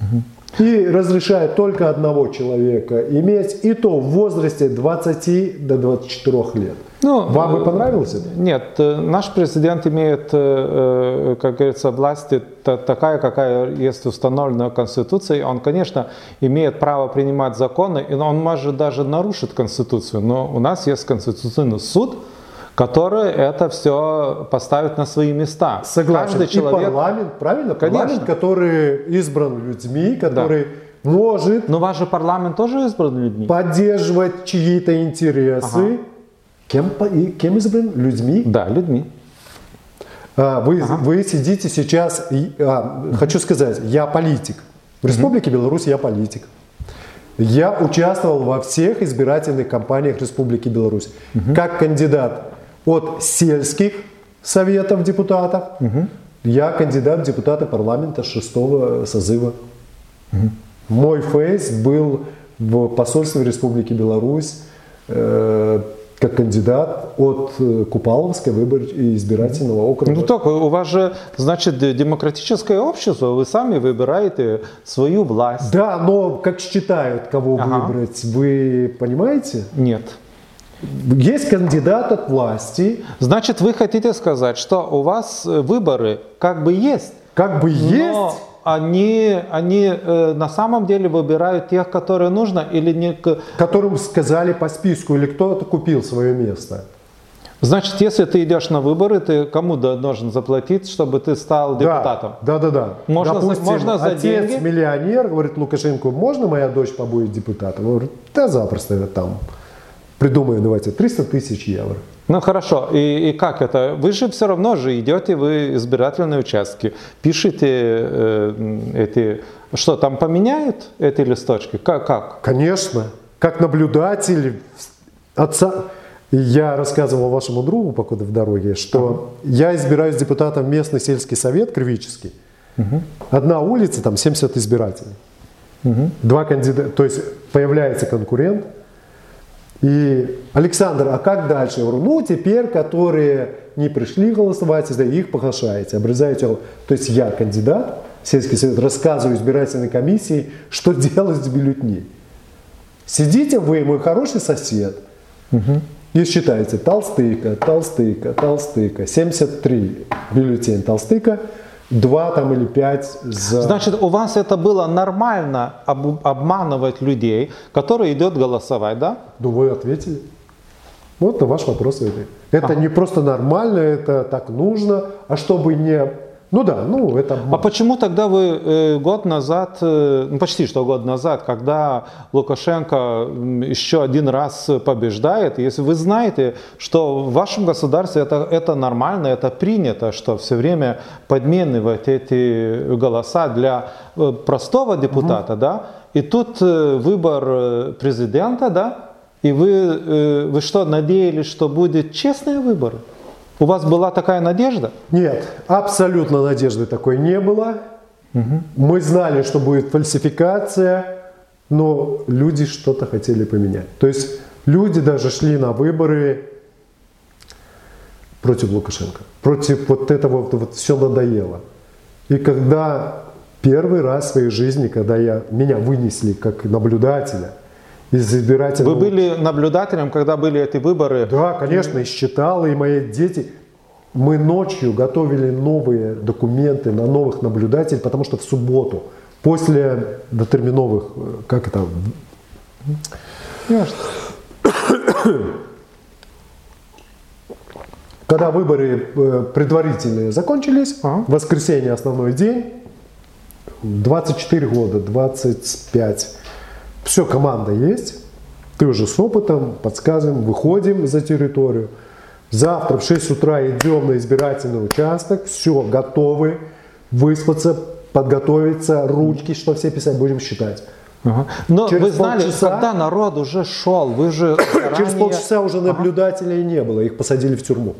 Угу и разрешает только одного человека иметь, и то в возрасте 20 до 24 лет. Ну, Вам бы понравилось это? Нет, э, наш президент имеет, э, э, как говорится, власть такая, какая есть установлена Конституцией. Он, конечно, имеет право принимать законы, и он может даже нарушить Конституцию, но у нас есть Конституционный суд, который это все поставит на свои места. Согласен. Каждый человек... И парламент, правильно? Конечно. Парламент, который избран людьми, который да. может... Но ваш же парламент тоже избран людьми. Поддерживать чьи-то интересы. Ага. Кем, кем избран? Людьми? Да, людьми. А, вы, ага. вы сидите сейчас... А, хочу сказать, я политик. В Республике угу. Беларусь я политик. Я участвовал во всех избирательных кампаниях Республики Беларусь. Угу. Как кандидат от сельских советов депутатов. Угу. Я кандидат в депутаты парламента шестого созыва. Угу. Мой фейс был в посольстве Республики Беларусь э, как кандидат от э, Купаловской выбор избирательного округа. Ну так, у вас же, значит, демократическое общество, вы сами выбираете свою власть. Да, но как считают, кого Ага. выбрать, вы понимаете? Нет. Есть кандидат от власти, Значит, вы хотите сказать, что у вас э, выборы как бы есть, как бы но есть, они, они э, на самом деле выбирают тех, которые нужно, или не... которым сказали по списку, или кто-то купил свое место. Значит, если ты идешь на выборы, ты кому должен заплатить, чтобы ты стал депутатом? Да, да, да. да. Можно Допустим, можно за отец деньги? миллионер, говорит Лукашенко, можно моя дочь побудет депутатом? Он говорит, да запросто я там придумаю, давайте, 300 тысяч евро. Ну хорошо, и, и как это? Вы же все равно же идете в избирательные участки, пишете э, эти... Что, там поменяют эти листочки? Как? как? Конечно, как наблюдатель отца. Я рассказывал вашему другу, покуда в дороге, что я избираюсь депутатом местный сельский совет Кривический. Одна улица, там 70 избирателей. Два кандидата, то есть появляется конкурент. И Александр, а как дальше? Я говорю, ну теперь, которые не пришли голосовать, да, их приглашаете, обрезаете. То есть я кандидат, сельский совет, рассказываю избирательной комиссии, что делать с бюллетней. Сидите вы, мой хороший сосед, и считаете толстыка, толстыка, толстыка, 73 бюллетень толстыка, 2 там или 5 за... Значит, у вас это было нормально об- обманывать людей, которые идут голосовать, да? Ну вы ответили. Вот на ваш вопрос ответили. Это не просто нормально, это так нужно, а чтобы не... Ну да, ну это А почему тогда вы э, год назад, э, ну почти что год назад, когда Лукашенко еще один раз побеждает, если вы знаете, что в вашем государстве это, это нормально, это принято, что все время подменивать эти голоса для э, простого депутата, да, и тут выбор президента, да, и вы, вы что, надеялись, что будет честные выборы? У вас была такая надежда? Нет, абсолютно надежды такой не было. Мы знали, что будет фальсификация, но люди что-то хотели поменять. То есть люди даже шли на выборы против Лукашенко. Против вот этого вот, вот все надоело. И когда первый раз в своей жизни, когда я, меня вынесли как наблюдателя из избирательного... Вы были наблюдателем, когда были эти выборы? Да, конечно, и считал, и мои дети. Мы ночью готовили новые документы на новых наблюдателей, потому что в субботу, после дотерминовых, э, как это, Ясно. когда выборы э, предварительные закончились, Ага. в воскресенье основной день, 24 года, 25, все, команда есть, ты уже с опытом, подсказываем, выходим за территорию, завтра в 6 утра идем на избирательный участок, все, готовы, выспаться, подготовиться, ручки, что все писать, будем считать. Ага. Но Через вы знали, полчаса- когда народ уже шел, вы же Через заранее- полчаса уже наблюдателей не было, их посадили в тюрьму.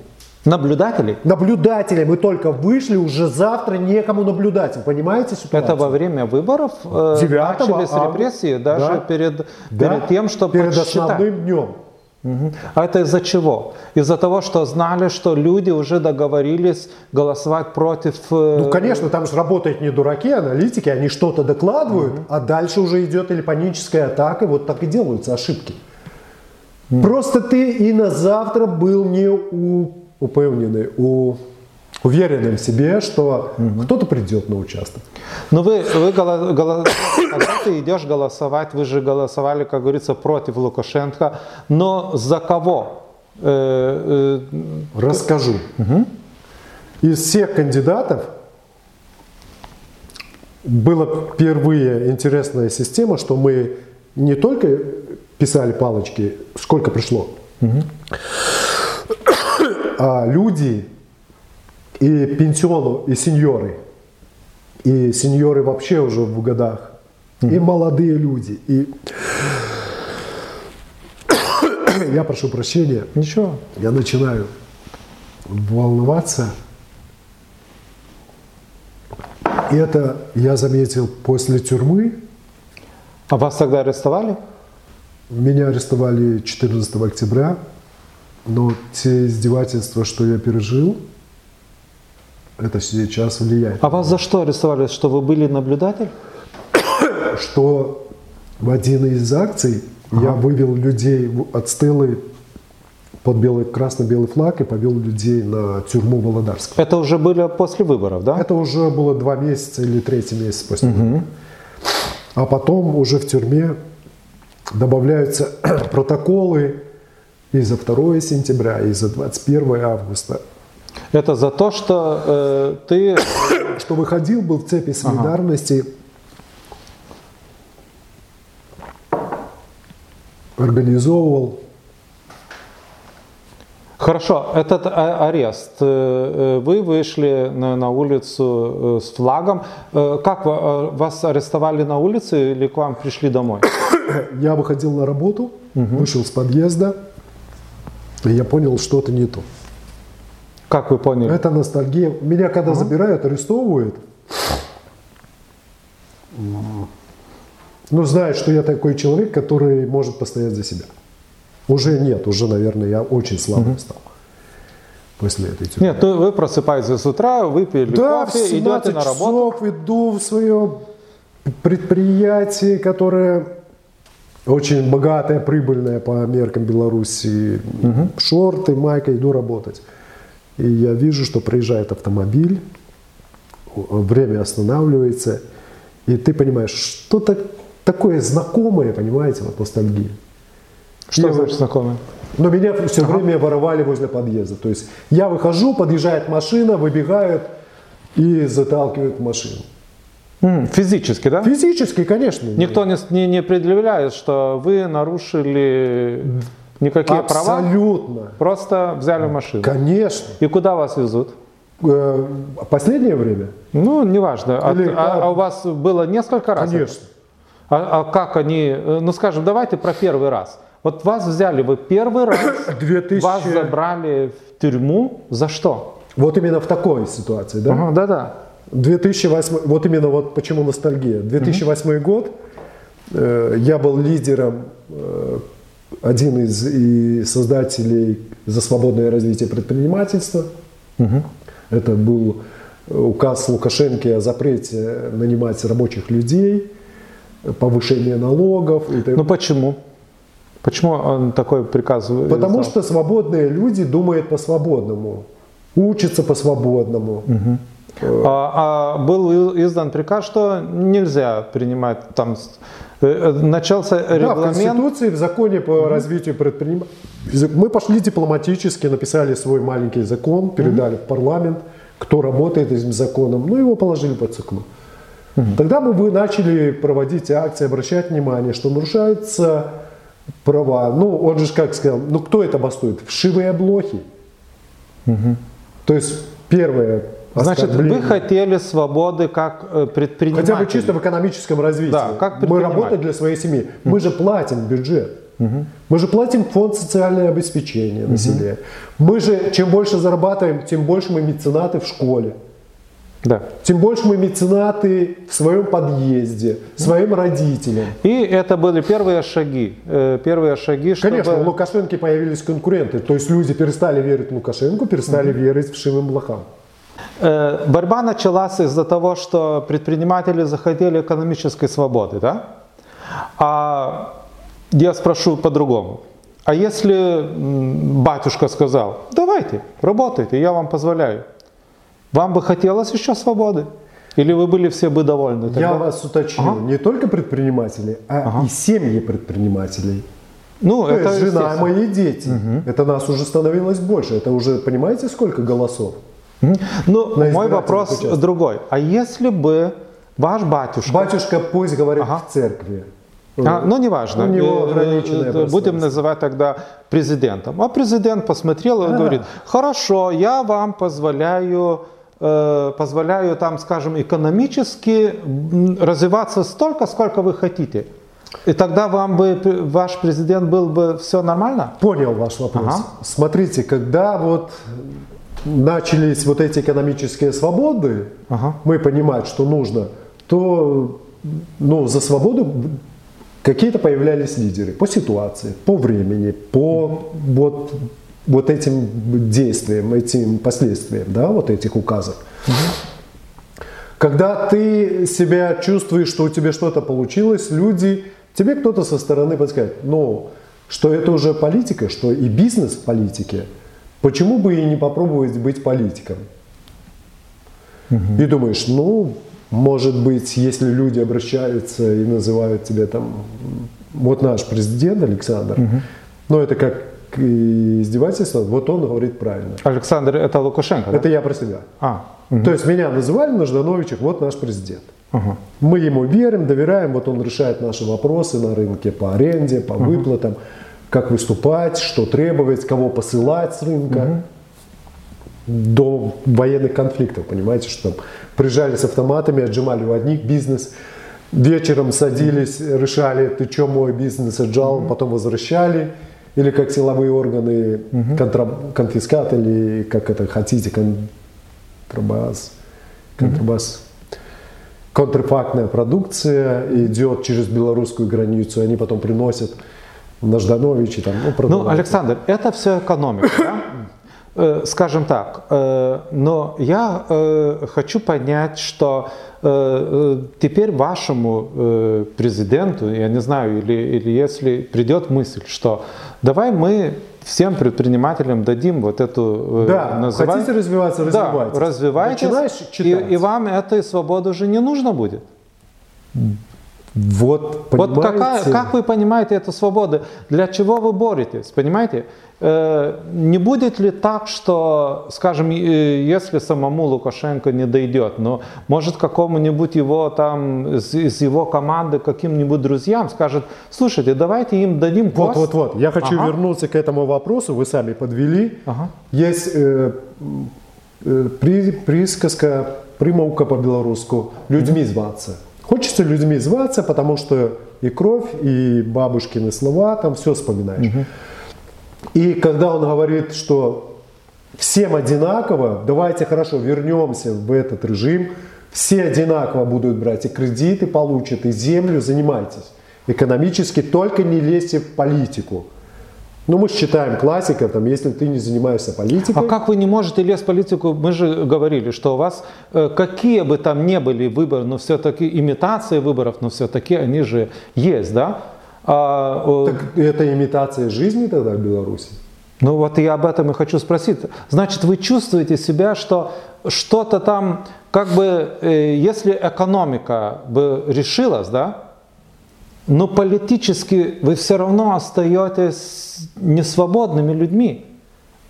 Наблюдателей? Наблюдатели, мы только вышли, уже завтра некому наблюдать. Понимаете ситуацию? Это во время выборов э, 9 начались репрессии даже Да. перед, Да, перед тем, чтобы перед подсчитать. основным днем. А это из-за чего? Из-за того, что знали, что люди уже договорились голосовать против... э, Ну, конечно, там же работают не дураки, аналитики, они что-то докладывают, а дальше уже идет или паническая атака, вот так и делаются ошибки. Просто ты и на завтра был не у, упевненный, у, уверенным в себе, что кто-то придет на участок. Ну вы, вы голо- голо- когда ты идешь голосовать, вы же голосовали, как говорится, против Лукашенко, но за кого? Э, э, Расскажу. Из всех кандидатов была впервые интересная система, что мы не только писали палочки, сколько пришло, а люди и пенсиону, и сеньоры, и сеньоры вообще уже в годах, и молодые люди, и я прошу прощения, Ничего. я начинаю волноваться. И это я заметил после тюрьмы, А вас тогда арестовали? Меня арестовали 14 октября, но те издевательства, что я пережил, это сейчас влияет. А вас за что арестовали? Что вы были наблюдатель? Что в один из акций я вывел людей от стелы под белый, красно-белый флаг и повел людей на тюрьму Володарск. Это уже были после выборов, да? Это уже было два месяца или третий месяц после. войны. А потом уже в тюрьме добавляются протоколы и за 2 сентября, и за 21 августа. Это за то, что э, ты... Что выходил, был в цепи солидарности, организовывал. Хорошо, этот а- арест. э, э, Вы вышли на, улицу э, с флагом. Э, Как э, вас арестовали на улице или к вам пришли домой? Я выходил на работу, вышел с подъезда, и я понял, что-то не то. Как вы поняли? Это ностальгия. Меня когда забирают, арестовывают, ну, знают, что я такой человек, который может постоять за себя. Уже нет, уже, наверное, я очень слабым стал после этой тюрьмы. Нет, вы просыпаетесь с утра, выпили Да, кофе, 17 идете на работу. часов иду в свое предприятие, которое очень богатое, прибыльное по меркам Беларуси. Шорты, майка, иду работать. И я вижу, что проезжает автомобиль, время останавливается, и ты понимаешь, что-то такое знакомое, понимаете, вот ностальгия. Что Я значит знакомый? но меня все время воровали возле подъезда. То есть я выхожу, подъезжает машина, выбегают и заталкивают в машину. Физически, да? Физически, конечно. Никто не, не, не предъявляет, что вы нарушили никакие права, Абсолютно. просто взяли машину. Конечно. И куда вас везут? Э, Последнее время? Ну, неважно. А, Или а- а у вас было несколько раз? Конечно. А, а как они, э, ну скажем, давайте про первый раз. Вот вас взяли, вы первый раз, 2000... вас забрали в тюрьму, за что? Вот именно в такой ситуации, да? Ага, да-да. 2008, вот именно вот почему ностальгия. 2008 год, э, я был лидером, э, один из и создателей за свободное развитие предпринимательства. Это был указ Лукашенко о запрете нанимать рабочих людей, повышение налогов. И Ну почему? Почему он такой приказ? Потому что свободные люди думают по-свободному, учатся по-свободному. А, а был издан приказ, что нельзя принимать там э, э, начался Да, в регламент. Конституции, в законе по развитию предпринимательства. Мы пошли дипломатически, написали свой маленький закон, передали в парламент, кто работает этим законом, ну его положили под циклу. Тогда мы начали проводить акции, обращать внимание, что нарушаются права. Ну, он же как сказал, ну кто это бастует? Вшивые блохи. То есть первое Значит, вы хотели свободы как э, предприниматель. Хотя бы чисто в экономическом развитии. Да, как Мы работаем для своей семьи. Мы же платим бюджет. Мы же платим фонд социальное обеспечение населения. Мы же, чем больше зарабатываем, тем больше мы меценаты в школе. Да. Тем больше мы меценаты в своем подъезде, своим родителям. И это были первые шаги. э, Первые шаги, чтобы... Конечно, у Лукашенко появились конкуренты. То есть люди перестали верить Лукашенко, перестали верить вшивым блохам. Э, Борьба началась из-за того, что предприниматели захотели экономической свободы, да? А я спрошу по-другому. А если батюшка сказал, давайте, работайте, я вам позволяю. Вам бы хотелось еще свободы? Или вы были все бы довольны? Я тогда? вас уточню, не только предприниматели, а и семьи предпринимателей. Ну, То это есть жена, мои дети. Это нас уже становилось больше. Это уже, понимаете, сколько голосов? Ну, на мой вопрос участках. другой. А если бы ваш батюшка... Батюшка пусть говорит Ага. в церкви. А, ну, неважно. У него Э, ограниченное Будем называть тогда президентом. А президент посмотрел и Да. говорит, хорошо, я вам позволяю, э, позволяю там, скажем, экономически развиваться столько, сколько вы хотите. И тогда вам бы, ваш президент был бы все нормально? Понял ваш вопрос. Ага. Смотрите, когда вот начались вот эти экономические свободы, Ага. мы понимать, что нужно, то ну, за свободу какие-то появлялись лидеры по ситуации, по времени, по вот, вот этим действиям, этим последствиям, да, вот этих указов. Когда ты себя чувствуешь, что у тебя что-то получилось, люди, тебе кто-то со стороны подскажет, ну, что это уже политика, что и бизнес в политике, почему бы и не попробовать быть политиком? Угу. И думаешь, ну, может быть, если люди обращаются и называют тебя там, вот наш президент Александр, угу. ну это как издевательство, вот он говорит правильно. Александр, это Лукашенко, Это да? я про себя. А. Угу. То есть меня называли на Ждановичах, вот наш президент. Угу. Мы ему верим, доверяем, вот он решает наши вопросы на рынке по аренде, по угу. выплатам, как выступать, что требовать, кого посылать с рынка. Угу до военных конфликтов, понимаете, что там приезжали с автоматами, отжимали у одних бизнес, вечером садились, решали, ты что мой бизнес отжал, mm-hmm. потом возвращали, или как силовые органы, mm-hmm. контра, конфискат, или как это хотите, контрабас, контрабас. Mm-hmm. Контрфактная продукция идет через белорусскую границу, они потом приносят на Ждановичи там, ну, ну, Александр, это все экономика, да? Э, скажем так, э, но я э, хочу понять, что теперь вашему президенту, я не знаю, или, или если придет мысль, что давай мы всем предпринимателям дадим вот эту... Да, называть... хотите развиваться, развивайтесь. Да, развивайтесь, и, и вам этой свободы уже не нужно будет. Вот, понимаете? вот какая, как вы понимаете эту свободу? Для чего вы боретесь? Понимаете? Э, не будет ли так, что, скажем, если самому Лукашенко не дойдет, но может какому-нибудь его там из, из его команды каким-нибудь друзьям скажет, слушайте, давайте им дадим пост. Вот, вот, вот. Я хочу ага. вернуться к этому вопросу. Вы сами подвели. Ага. Есть э, э, при, присказка, примовка по-белорусски «людьми зваться». Хочется людьми зваться, потому что и кровь, и бабушкины слова, там все вспоминаешь. Угу. И когда он говорит, что всем одинаково, давайте хорошо вернемся в этот режим, все одинаково будут брать и кредиты получат, и землю, занимайтесь экономически, только не лезьте в политику. Ну, мы считаем классиков, там, если ты не занимаешься политикой. А как вы не можете лезть в политику? Мы же говорили, что у вас, э, какие бы там ни были выборы, но все-таки имитации выборов, но все-таки они же есть, да? А, так это имитация жизни тогда в Беларуси? Ну вот я об этом и хочу спросить. Значит, вы чувствуете себя, что что-то там, как бы, э, если экономика бы решилась, да, но политически вы все равно остаетесь несвободными людьми.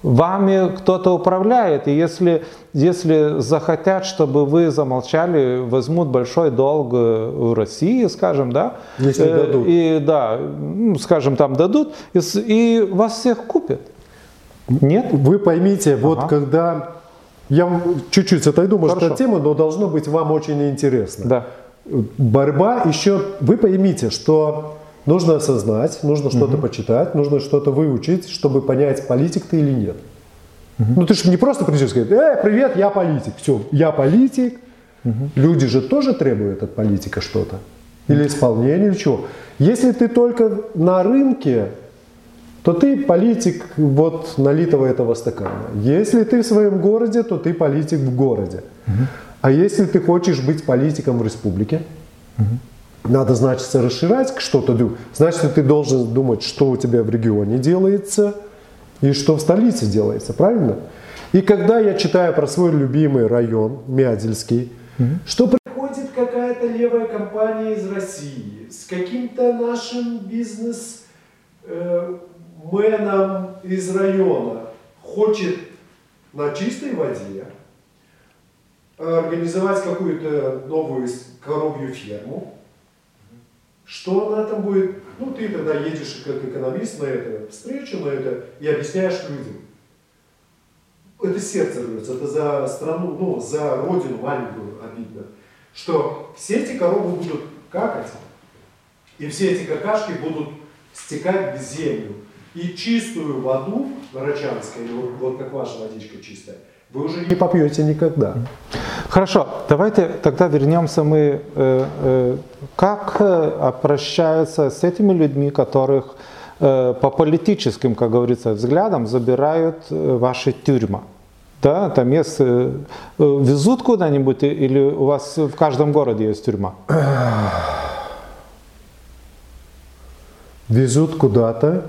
Вами кто-то управляет, и если, если захотят, чтобы вы замолчали, возьмут большой долг э, в России, скажем, да, если э, дадут. и да, ну, скажем, там дадут, и, и вас всех купят. Нет? Вы поймите, ага. вот когда я чуть-чуть отойду, может, Хорошо. от темы, но должно быть вам очень интересно. Да борьба еще, вы поймите, что нужно осознать, нужно что-то угу. почитать, нужно что-то выучить, чтобы понять, политик ты или нет. Угу. Ну ты же не просто придешь и сказать, э, привет, я политик, все, я политик. Угу. Люди же тоже требуют от политика что-то. Или исполнение, или чего. Если ты только на рынке, то ты политик вот налитого этого стакана. Если ты в своем городе, то ты политик в городе. Угу. А если ты хочешь быть политиком в республике, угу. надо, значит, расширять что-то. Значит, ты должен думать, что у тебя в регионе делается и что в столице делается, правильно? И когда я читаю про свой любимый район, Мядельский, угу. что приходит какая-то левая компания из России с каким-то нашим бизнес э, из района, хочет на чистой воде, организовать какую-то новую коровью ферму, что она там будет? Ну, ты тогда едешь как экономист на эту встречу, на это, и объясняешь людям. Это сердце рвется, это за страну, ну, за родину маленькую обидно. Что все эти коровы будут какать, и все эти какашки будут стекать в землю. И чистую воду, Рачанской, вот, вот как ваша водичка чистая, вы уже не попьете никогда. Хорошо, давайте тогда вернемся мы, э, э, как э, обращаются с этими людьми, которых э, по политическим, как говорится, взглядам забирают э, ваши тюрьма. Да, там есть, э, везут куда-нибудь или у вас в каждом городе есть тюрьма? Везут куда-то.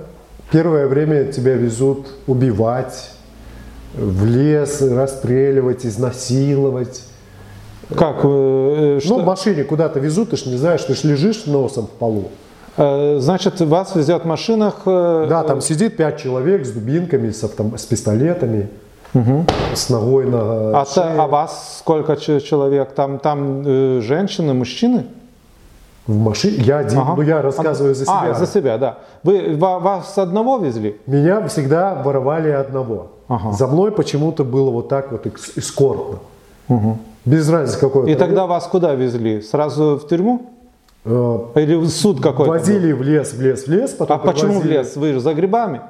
Первое время тебя везут убивать, в лес, расстреливать, изнасиловать. Как? э, э, Ну, что- в машине куда-то везут, ты ж не знаешь, ты ж лежишь носом в полу. Э, Значит, вас везет в машинах. э, Да, там сидит пять человек с дубинками, с, автом- с пистолетами, с ногой на А, шее. а вас сколько человек? Там, там э, женщины, мужчины? В машине. Я один, Ага. ну я рассказываю за себя. А, за себя, да. Вы ва- вас одного везли? Меня всегда воровали одного. Ага. За мной почему-то было вот так вот эскортно. Без разницы какой И тогда вас куда везли? Сразу в тюрьму? Э, Или в суд какой-то? был? Возили в лес, в лес, в лес, потом А почему в привозили. лес? Вы же за грибами?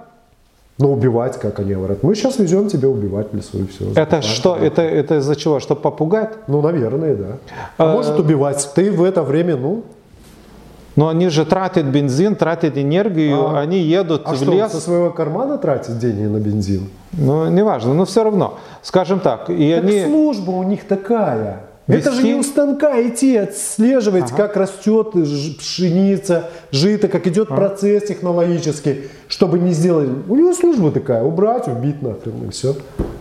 Ну, убивать, как они говорят. Мы сейчас везем тебя убивать в лесу и все. Это что? Это, это из-за чего? Чтобы попугать? Ну, наверное, да. А Э, может убивать. Ты в это время, ну, Но они же тратят бензин, тратят энергию, А- они едут а в что, лес. со своего кармана тратить деньги на бензин? Ну, неважно, но все равно. Скажем так, и Так они... служба у них такая. Это же Вести- не у станка идти, отслеживать, как растет пшеница, жито, как идет процесс технологический, чтобы не сделать. У него служба такая, убрать, убить нахрен и все.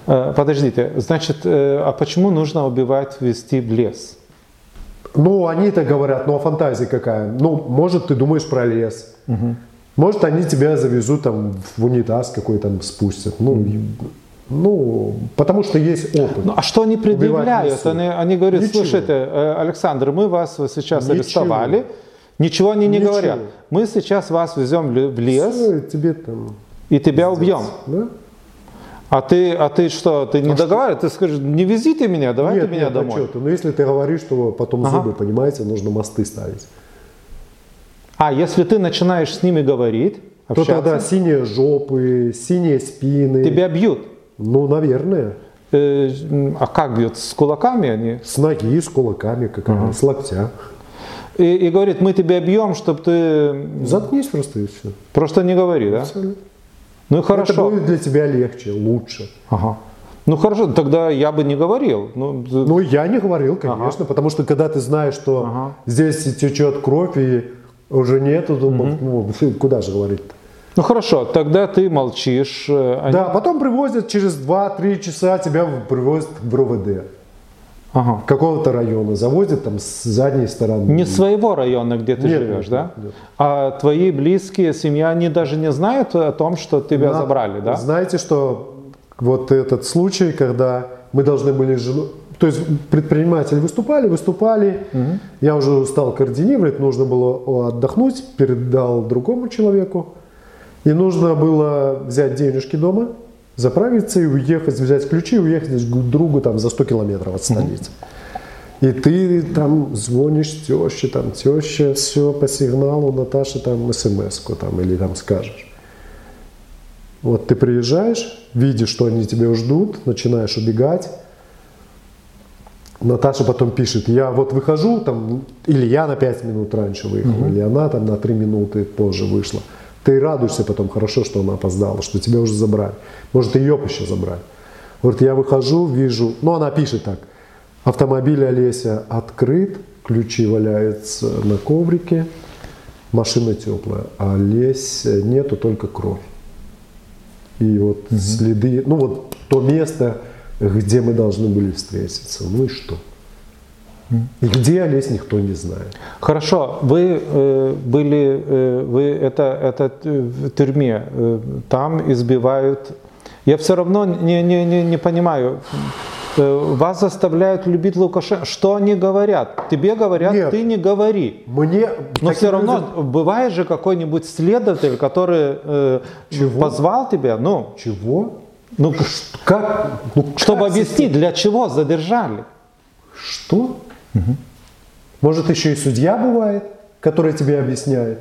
Э, Подождите, значит, э, а почему нужно убивать, вести в лес? Ну, они-то говорят, ну а фантазия какая? Ну, может, ты думаешь про лес. Может, они тебя завезут там в унитаз какой там спустят. Ну, ну, потому что есть опыт. Ну, а что они предъявляют? Они, они говорят, Ничего. слушайте, э, Александр, мы вас сейчас Ничего. арестовали. Ничего они не Ничего. говорят. Мы сейчас вас везем в ле- в лес Всё, тебе там, и тебя убьем. да? А ты, а ты что, ты не договариваешь? Ты скажешь, не везите меня, давайте Нет, меня нет, а домой. чё ты? Ну, если ты говоришь, что потом Ага. зубы, понимаете, нужно мосты ставить. А если ты начинаешь с ними говорить, То общаться, тогда синие жопы, синие спины. тебя бьют. Ну, наверное. Э, а как бьют? С кулаками они? С ноги, с кулаками, какая с локтя. И, и говорит, мы тебя бьем, чтобы ты Заткнись просто и все. просто не говори, да? Ну и Это хорошо. будет для тебя легче, лучше. Ага. Ну хорошо, тогда я бы не говорил. Ну, Ну, я не говорил, конечно, потому что когда ты знаешь, что Ага. здесь течет кровь и уже нету, думал, ну, куда же говорить-то? ну хорошо, тогда ты молчишь. э, они- Да, потом привозят через 2-3 часа, тебя привозят в РОВД. Ага. Какого-то района завозят там с задней стороны. Не своего района, где ты Нет, живешь, нет, да? нет. А твои близкие, семья, они даже не знают о том, что тебя На- забрали, да? Знаете, что вот этот случай, когда мы должны были жену... То есть предприниматели выступали, выступали. Я уже устал координировать, нужно было отдохнуть, передал другому человеку. И нужно было взять денежки дома, заправиться и уехать, взять ключи и уехать к другу там за 100 километров от столицы. И ты там звонишь теще, там теща, все по сигналу, Наташа там смс-ку там или там скажешь. Вот ты приезжаешь, видишь, что они тебя ждут, начинаешь убегать. Наташа потом пишет, я вот выхожу, там, или я на 5 минут раньше выехал, или она там на 3 минуты позже вышла. Ты радуешься потом, хорошо, что она опоздала, что тебя уже забрали. Может, ее еще забрали. Вот я выхожу, вижу, ну она пишет так, автомобиль Олеся открыт, ключи валяются на коврике, машина теплая, а Олеся нету, только кровь. И вот следы, ну вот то место, где мы должны были встретиться. Ну и что? И где Олесь, никто не знает. Хорошо, вы э, были, э, вы это, это т- в тюрьме, э, там избивают. Я все равно не, не, не, не понимаю. Э, вас заставляют любить Лукашенко. Что они говорят? Тебе говорят, Нет. ты не говори. Мне Но все равно людям- бывает же какой-нибудь следователь, который э, Чего? позвал тебя, ну, Чего? ну Как? Ну, чтобы как объяснить, для чего задержали. Что? Может, еще и судья бывает, который тебе объясняет?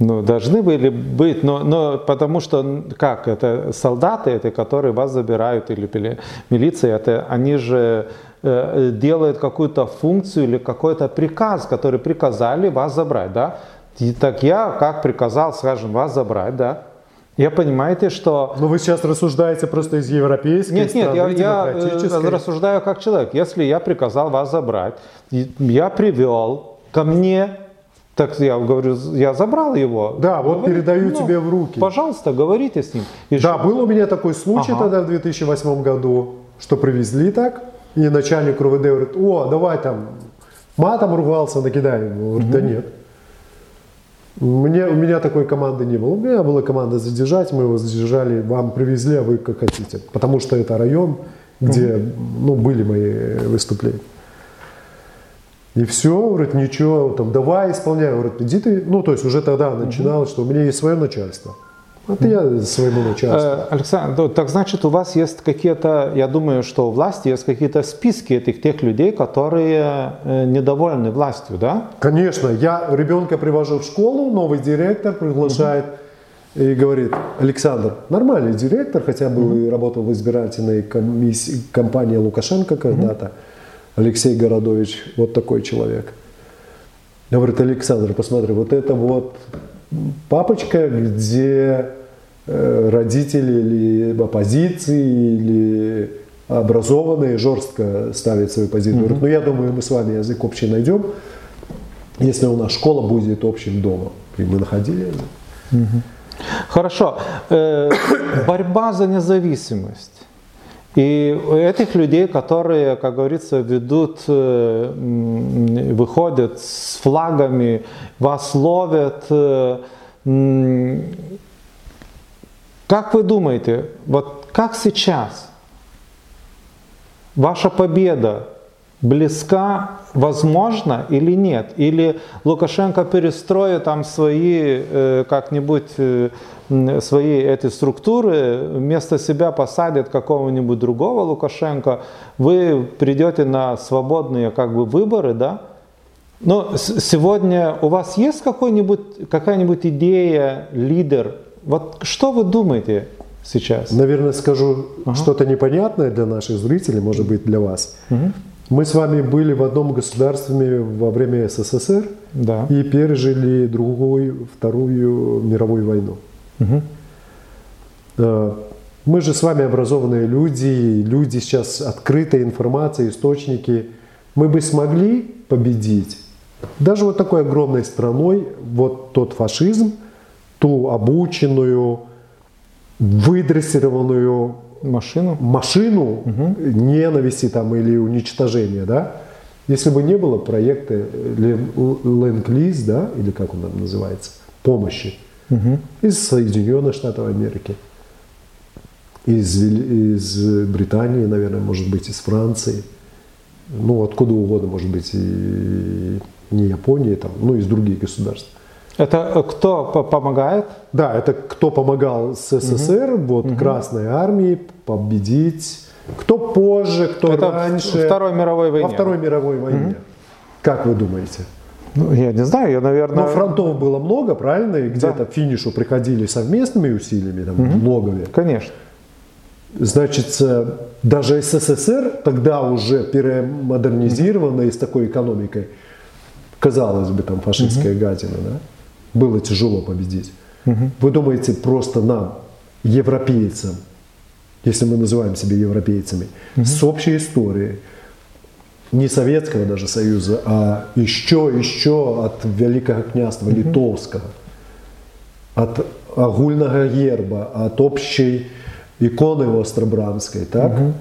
Ну, должны были быть, но, но потому что, как, это солдаты, это которые вас забирают, или милиция, это они же э, делают какую-то функцию или какой-то приказ, который приказали вас забрать, да? И так я, как приказал, скажем, вас забрать, да? Я понимаете, что... Но вы сейчас рассуждаете просто из европейской Нет, страны, нет, я, я э, рассуждаю как человек. Если я приказал вас забрать, я привел ко мне так я говорю, я забрал его. Да, вот Говорит, передаю ну, тебе в руки. Пожалуйста, говорите с ним. И да, что? был у меня такой случай ага. тогда в 2008 году, что привезли так, и начальник РУВД говорит, о, давай там, матом ругался, накидай. Говорит, да нет. Мне, у меня такой команды не было. У меня была команда задержать, мы его задержали, вам привезли, а вы как хотите. Потому что это район, где ну, были мои выступления. И все, говорит, ничего, там, давай исполняй. Говорит, иди ты, ну, то есть уже тогда начиналось, что у меня есть свое начальство. Это я своему начальству. Э, Александр, так значит, у вас есть какие-то, я думаю, что у власти есть какие-то списки этих тех людей, которые э, недовольны властью, да? Конечно. Я ребенка привожу в школу, новый директор приглашает угу. и говорит, Александр, нормальный директор, хотя бы угу. работал в избирательной комиссии, компании Лукашенко когда-то. Угу Алексей Городович, вот такой человек. Говорит, Александр, посмотри, вот это вот папочка, где э, родители или оппозиции, или образованные жестко ставят свою позицию. Говорит, ну я думаю, мы с вами язык общий найдем, если у нас школа будет общим домом. И мы находили язык. Хорошо. Э, борьба за независимость. И этих людей, которые, как говорится, ведут, э, выходят с флагами, вас ловят, э, как вы думаете, вот как сейчас ваша победа близка, возможно или нет? Или Лукашенко перестроит там свои э, как-нибудь э, свои эти структуры, вместо себя посадит какого-нибудь другого Лукашенко, вы придете на свободные как бы выборы, да? Но сегодня у вас есть какой-нибудь, какая-нибудь идея, лидер? Вот что вы думаете сейчас? Наверное, скажу ага. что-то непонятное для наших зрителей, может быть, для вас. Угу. Мы с вами были в одном государстве во время СССР да. и пережили другую, Вторую мировую войну. Угу. Мы же с вами образованные люди, люди сейчас открытая информация, источники. Мы бы смогли победить даже вот такой огромной страной вот тот фашизм, ту обученную, выдрессированную машину, машину угу. ненависти там или уничтожения, да? Если бы не было проекта Ленд-Лиз, да, или как он там называется, помощи, угу. из Соединенных Штатов Америки, из, из Британии, наверное, может быть, из Франции, ну, откуда угодно, может быть, и не Японии, там, ну, из других государств. Это э, кто помогает? Да, это кто помогал СССР, угу. вот угу. Красной армии победить. Кто позже, кто это раньше. Второй мировой войне. Во Второй мировой войне. Угу. Как вы думаете? Ну, я не знаю, я, наверное... Но фронтов было много, правильно? И где-то да. к финишу приходили совместными усилиями, там, угу. многове. Конечно. Значит, даже СССР, тогда уже перемодернизированной с такой экономикой, казалось бы, там фашистская угу. гадина, да? Было тяжело победить. Угу. Вы думаете, просто нам, европейцам, если мы называем себя европейцами, угу. с общей историей, не Советского даже Союза, а еще, еще от Великого княжества угу. Литовского, от огульного герба, от общей иконы Остробрамской, так? Угу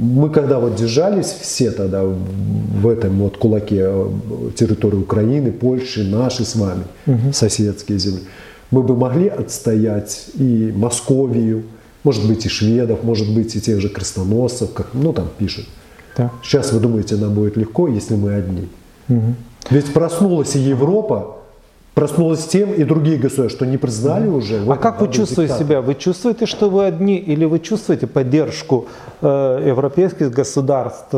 мы когда вот держались все тогда в этом вот кулаке э, территории Украины, Польши, наши с вами, угу. соседские земли, мы бы могли отстоять и Московию, может быть и шведов, может быть и тех же крестоносцев, как, ну там пишут. Да. Сейчас вы думаете, нам будет легко, если мы одни. Угу. Ведь проснулась и Европа, проснулась тем и другие государства, что не признали mm уже. А как вы чувствуете диктатор. себя? Вы чувствуете, что вы одни, или вы чувствуете поддержку э, европейских государств?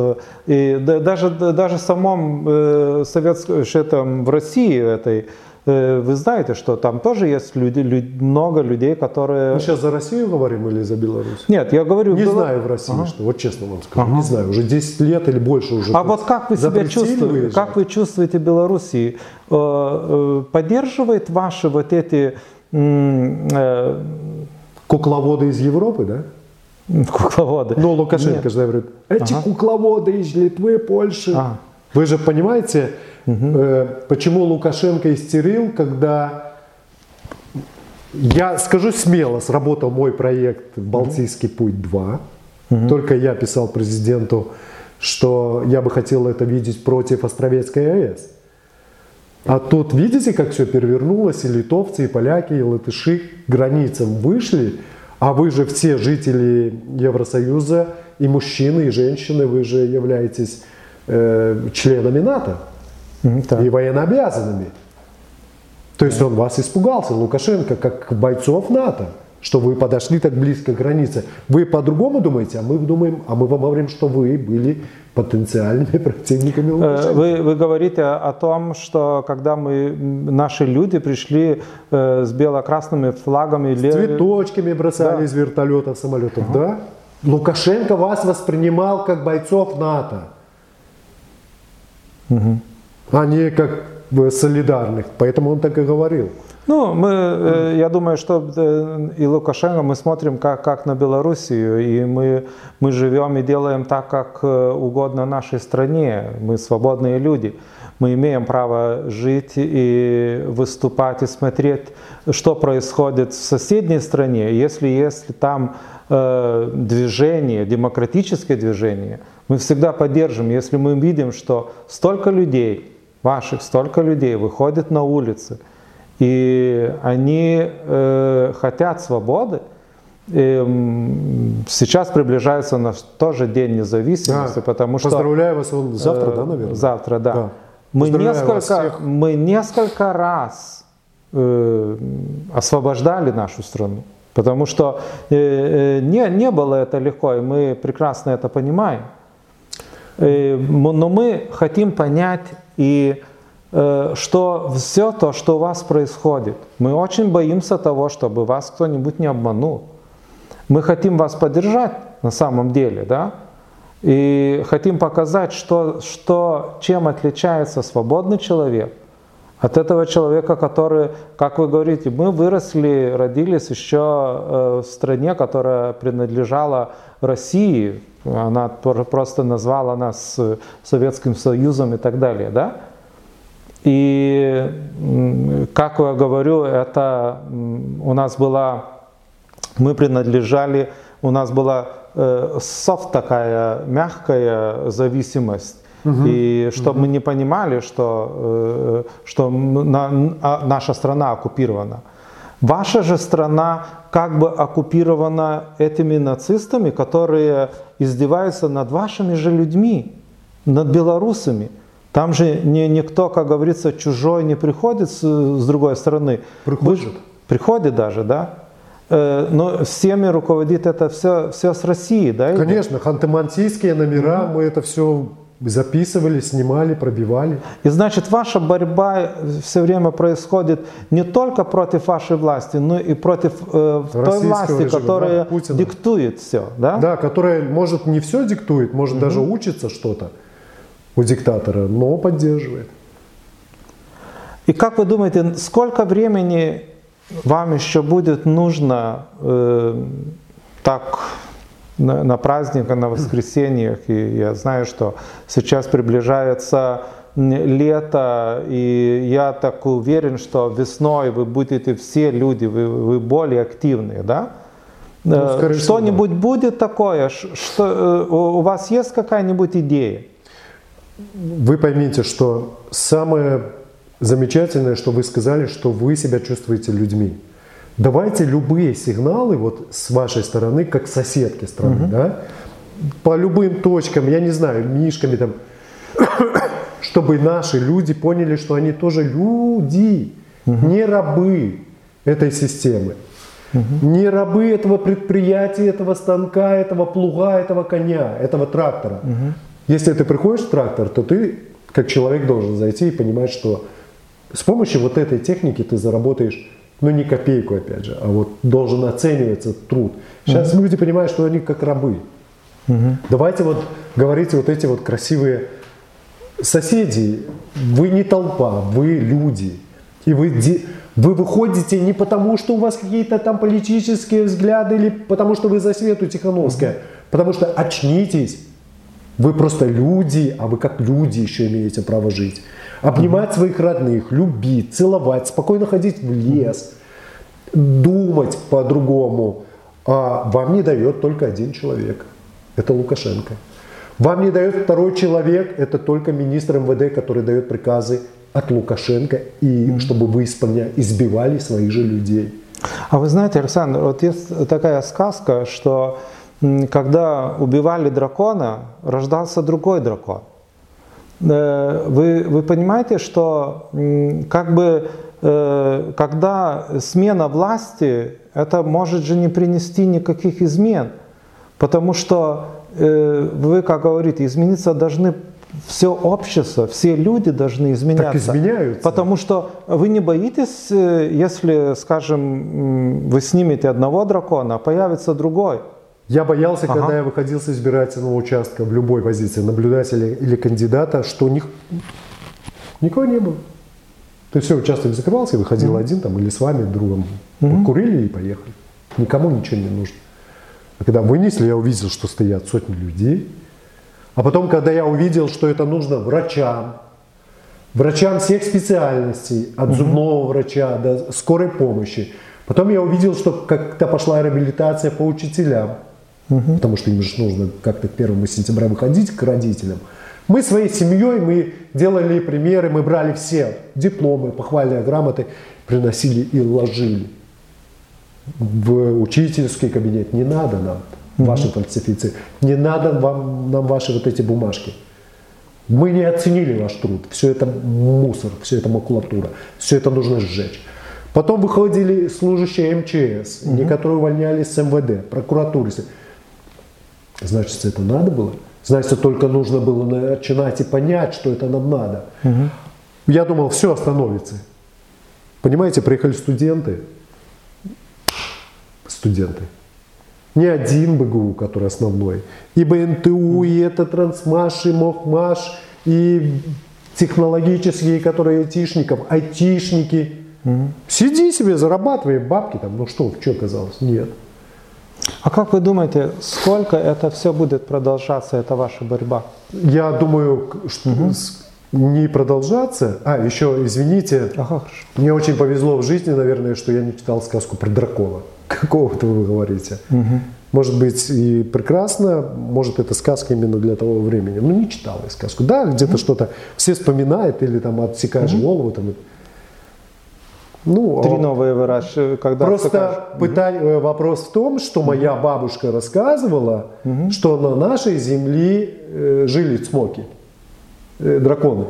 И да, даже, даже в самом э, советском, в России этой, вы знаете, что там тоже есть люди, люд- много людей, которые... Мы сейчас за Россию говорим или за Беларусь? Нет, я говорю... Не Бело- знаю в России, что, вот честно вам скажу, не знаю, уже 10 лет или больше уже. А вот как вы себя чувствуете? выезжать. Как вы чувствуете Белоруссии? Э, э, Поддерживает ваши вот эти э, Кукловоды из Европы, да? кукловоды? Ну, Лукашенко Нет. же говорит, эти кукловоды из Литвы, Польши. А. Вы же понимаете, э, почему Лукашенко истерил, когда я скажу смело, сработал мой проект «Балтийский путь-2». Только я писал президенту, что я бы хотел это видеть против Островецкой АЭС. А тут видите, как все перевернулось, и литовцы, и поляки, и латыши к границам вышли, а вы же все жители Евросоюза, и мужчины, и женщины, вы же являетесь э, членами НАТО так. и военнообязанными. То есть он вас испугался, Лукашенко, как бойцов НАТО, что вы подошли так близко к границе. Вы по-другому думаете, а мы думаем, а мы вам говорим, что вы были потенциальными противниками Э, Лукашенко. Вы, вы говорите о том, что когда мы, наши люди пришли э, с бело-красными флагами, ле- Цветочками бросали Да. из вертолетов, самолетов, да? Лукашенко вас воспринимал как бойцов НАТО, а не как солидарных. Поэтому он так и говорил. Ну, мы, э, я думаю, что э, и Лукашенко мы смотрим как, как на Белоруссию, и мы, мы живем и делаем так, как э, угодно нашей стране. Мы свободные люди. Мы имеем право жить и выступать, и смотреть, что происходит в соседней стране. Если, если там движение, демократическое движение, мы всегда поддержим. Если мы видим, что столько людей, ваших столько людей выходит на улицы, и они э, хотят свободы. И, м, сейчас приближается наш тоже День независимости, Да. потому что Поздравляю вас, он завтра, э, да, наверное? Завтра, да. Да. Мы Поздравляю несколько, мы несколько раз э, освобождали нашу страну, потому что э, э, не, не было это легко, и мы прекрасно это понимаем. Э, Но мы хотим понять и э, что все то, что у вас происходит, мы очень боимся того, чтобы вас кто-нибудь не обманул. Мы хотим вас поддержать на самом деле, да? И хотим показать, что, что, чем отличается свободный человек от этого человека, который, как вы говорите, мы выросли, родились еще э, в стране, которая принадлежала России. Она пр- просто назвала нас э, Советским Союзом и так далее, да? И, как я говорю, это у нас была, мы принадлежали, у нас была э, софт такая мягкая зависимость. И чтобы мы не понимали, что, э, что на- а наша страна оккупирована. Ваша же страна как бы оккупирована этими нацистами, которые издеваются над вашими же людьми, над белорусами. Там же не, никто, как говорится, чужой не приходит с, с другой стороны. Вы же- Приходит. Приходит даже, да? Э, Но всеми руководит это все, все с России, да? Конечно, ханты-мансийские номера, мы это все записывали, снимали, пробивали. И значит, ваша борьба все время происходит не только против вашей власти, но и против э, той власти, режима, которая да, Путина. диктует все, да? Да, которая, может, не все диктует, может, даже учится что-то у диктатора, но поддерживает. И как вы думаете, сколько времени вам еще будет нужно э, так на, на праздник, на воскресеньях? И я знаю, что сейчас приближается лето, и я так уверен, что весной вы будете все люди, вы, вы более активные, да? Ну, Э, скорее всего, Что-нибудь будет такое? Что, э, у вас есть какая-нибудь идея? Вы поймите, что самое замечательное, что вы сказали, что вы себя чувствуете людьми. Давайте любые сигналы вот с вашей стороны, как соседки страны, да, по любым точкам, я не знаю, мишками там, чтобы наши люди поняли, что они тоже люди, не рабы этой системы. Не рабы этого предприятия, этого станка, этого плуга, этого коня, этого трактора. Если ты приходишь в трактор, то ты как человек должен зайти и понимать, что С помощью вот этой техники ты заработаешь, ну не копейку опять же, а вот должен оцениваться труд. Сейчас люди понимают, что они как рабы. Давайте вот говорите вот эти вот красивые соседи. Вы не толпа, вы люди. И вы, вы выходите не потому, что у вас какие-то там политические взгляды или потому, что вы за Свету Тихановская. Потому что очнитесь. Вы просто люди, а вы как люди еще имеете право жить. Обнимать своих родных, любить, целовать, спокойно ходить в лес, думать по-другому. А вам не дает только один человек. Это Лукашенко. Вам не дает второй человек, это только министр МВД, который дает приказы от Лукашенко, и чтобы вы исполняли, избивали своих же людей. А вы знаете, Александр, вот есть такая сказка, что когда убивали дракона, рождался другой дракон. Э, Вы, вы понимаете, что как бы э, когда смена власти, это может же не принести никаких измен, потому что э, вы, как говорите, измениться должны все общество, все люди должны изменяться. изменяются. Потому что вы не боитесь, если, скажем, вы снимете одного дракона, а появится другой. Я боялся, Ага. когда я выходил с избирательного участка в любой позиции, наблюдателя или кандидата, что них... никого не было. То есть все, участок закрывался, и выходил один там или с вами, другом. Покурили и поехали. Никому ничего не нужно. А когда вынесли, я увидел, что стоят сотни людей. А потом, когда я увидел, что это нужно врачам, врачам всех специальностей, от зубного врача до скорой помощи. Потом я увидел, что как-то пошла реабилитация по учителям, потому что им же нужно как-то к 1 сентября выходить к родителям. Мы своей семьей, мы делали примеры, мы брали все дипломы, похвальные грамоты, приносили и ложили в учительский кабинет. Не надо нам ваши фальсификации, не надо вам, нам ваши вот эти бумажки. Мы не оценили ваш труд. Все это мусор, все это макулатура, все это нужно сжечь. Потом выходили служащие МЧС, некоторые увольнялись с МВД, прокуратуры. Значит, это надо было? Значит, только нужно было начинать и понять, что это нам надо. Я думал, все остановится. Понимаете, приехали студенты, студенты, не один БГУ, который основной, и БНТУ, и это Трансмаш, и Мохмаш, и технологические, которые айтишников, айтишники. Сиди себе, зарабатывай бабки там, ну что, что оказалось? Нет. А как вы думаете, сколько это все будет продолжаться, эта ваша борьба? Я думаю, что с- не продолжаться. А, еще, извините, Ага, хорошо. мне очень повезло в жизни, наверное, что я не читал сказку про дракона. Какого-то вы говорите. Может быть и прекрасно, может это сказка именно для того времени. Ну не читал я сказку. Да, где-то что-то все вспоминают или там отсекаешь голову. Там, ну, а- Три новые выращиваю, когда Просто скажешь, пытай- э, вопрос в том, что моя бабушка рассказывала, что на нашей земле э, жили цмоки, э, драконы.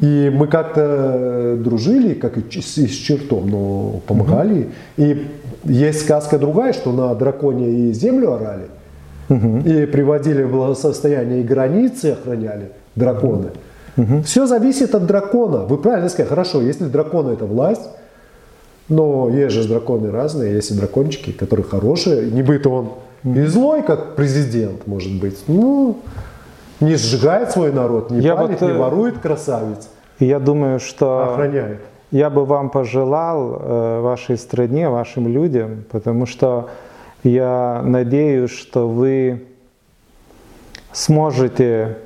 И мы как-то э, дружили, как и с, и с чертом, но помогали. И есть сказка другая, что на драконе и землю орали, и приводили в благосостояние, и границы охраняли драконы. Все зависит от дракона. Вы правильно сказали, хорошо, если дракон это власть, но есть же драконы разные, есть и дракончики, которые хорошие. Не быть он и злой, как президент, может быть. Ну, не сжигает свой народ, не Я палит, вот, не э, ворует красавец, И я думаю, что а охраняет. я бы вам пожелал э, вашей стране, вашим людям, потому что я надеюсь, что вы сможете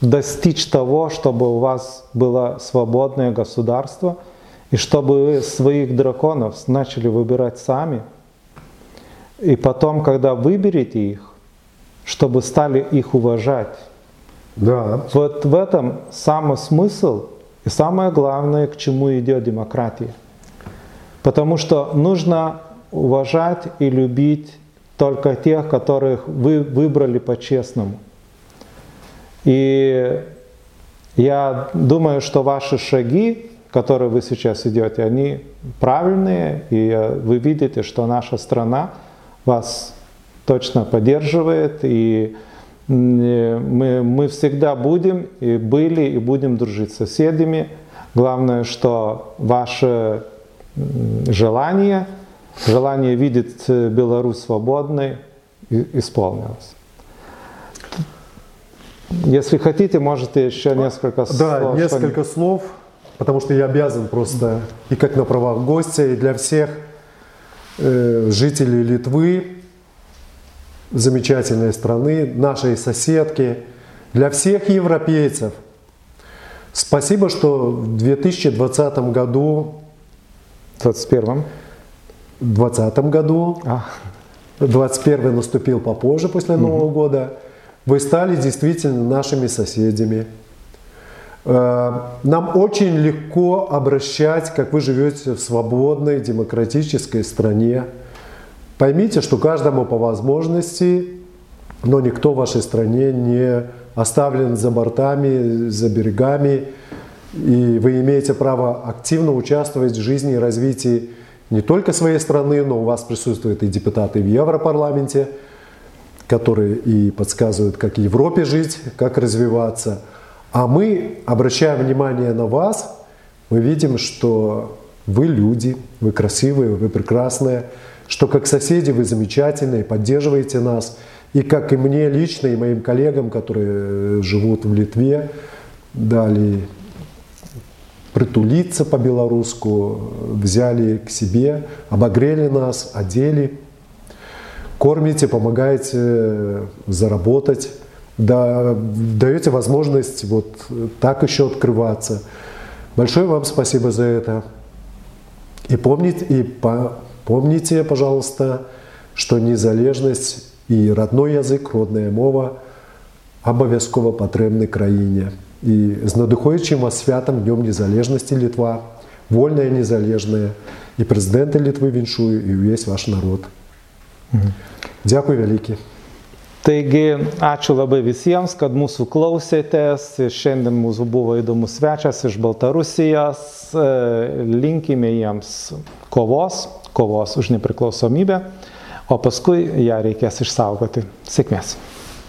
достичь того, чтобы у вас было свободное государство, и чтобы вы своих драконов начали выбирать сами. И потом, когда выберете их, чтобы стали их уважать. Да. Вот в этом самый смысл и самое главное, к чему идет демократия. Потому что нужно уважать и любить только тех, которых вы выбрали по-честному. И я думаю, что ваши шаги, которые вы сейчас идете, они правильные, и э, вы видите, что наша страна вас точно поддерживает, и э, мы, мы всегда будем, и были, и будем дружить с соседями, Главное, что ваше желание, желание видеть Беларусь свободной исполнилось. Если хотите, можете еще несколько слов. Да, несколько слов, потому что я обязан просто и как на правах гостя, и для всех э, жителей Литвы, замечательной страны, нашей соседки, для всех европейцев. Спасибо, что в 2020 году... 21 2020 году, а. 21 наступил попозже после Нового угу. года, вы стали действительно нашими соседями. Э, нам очень легко обращать, как вы живете в свободной, демократической стране. Поймите, что каждому по возможности, но никто в вашей стране не оставлен за бортами, за берегами. И вы имеете право активно участвовать в жизни и развитии не только своей страны, но у вас присутствуют и депутаты в Европарламенте, которые и подсказывают, как Европе жить, как развиваться. А мы, обращая внимание на вас, мы видим, что вы люди, вы красивые, вы прекрасные, что как соседи вы замечательные, поддерживаете нас. И как и мне лично, и моим коллегам, которые живут в Литве, дали притулиться по-белоруску, взяли к себе, обогрели нас, одели, кормите, помогаете заработать, да, даете возможность вот так еще открываться. Большое вам спасибо за это. И помните, и по, помните, пожалуйста, что незалежность и родной язык, родная мова обов'язково потрібні країні. І з надихаючим вас святом Днем Незалежності Литва, вольна і незалежна, і президента Литви віншую, і увесь ваш народ. Угу. Дякую велике. Taigi, ačiū labai visiems, kad mūsų klausėtės. Šiandien mūsų buvo įdomus svečias iš Baltarusijos. Linkime jiems kovos, kovos už nepriklausomybę, o paskui ją reikės išsaugoti. Sėkmės.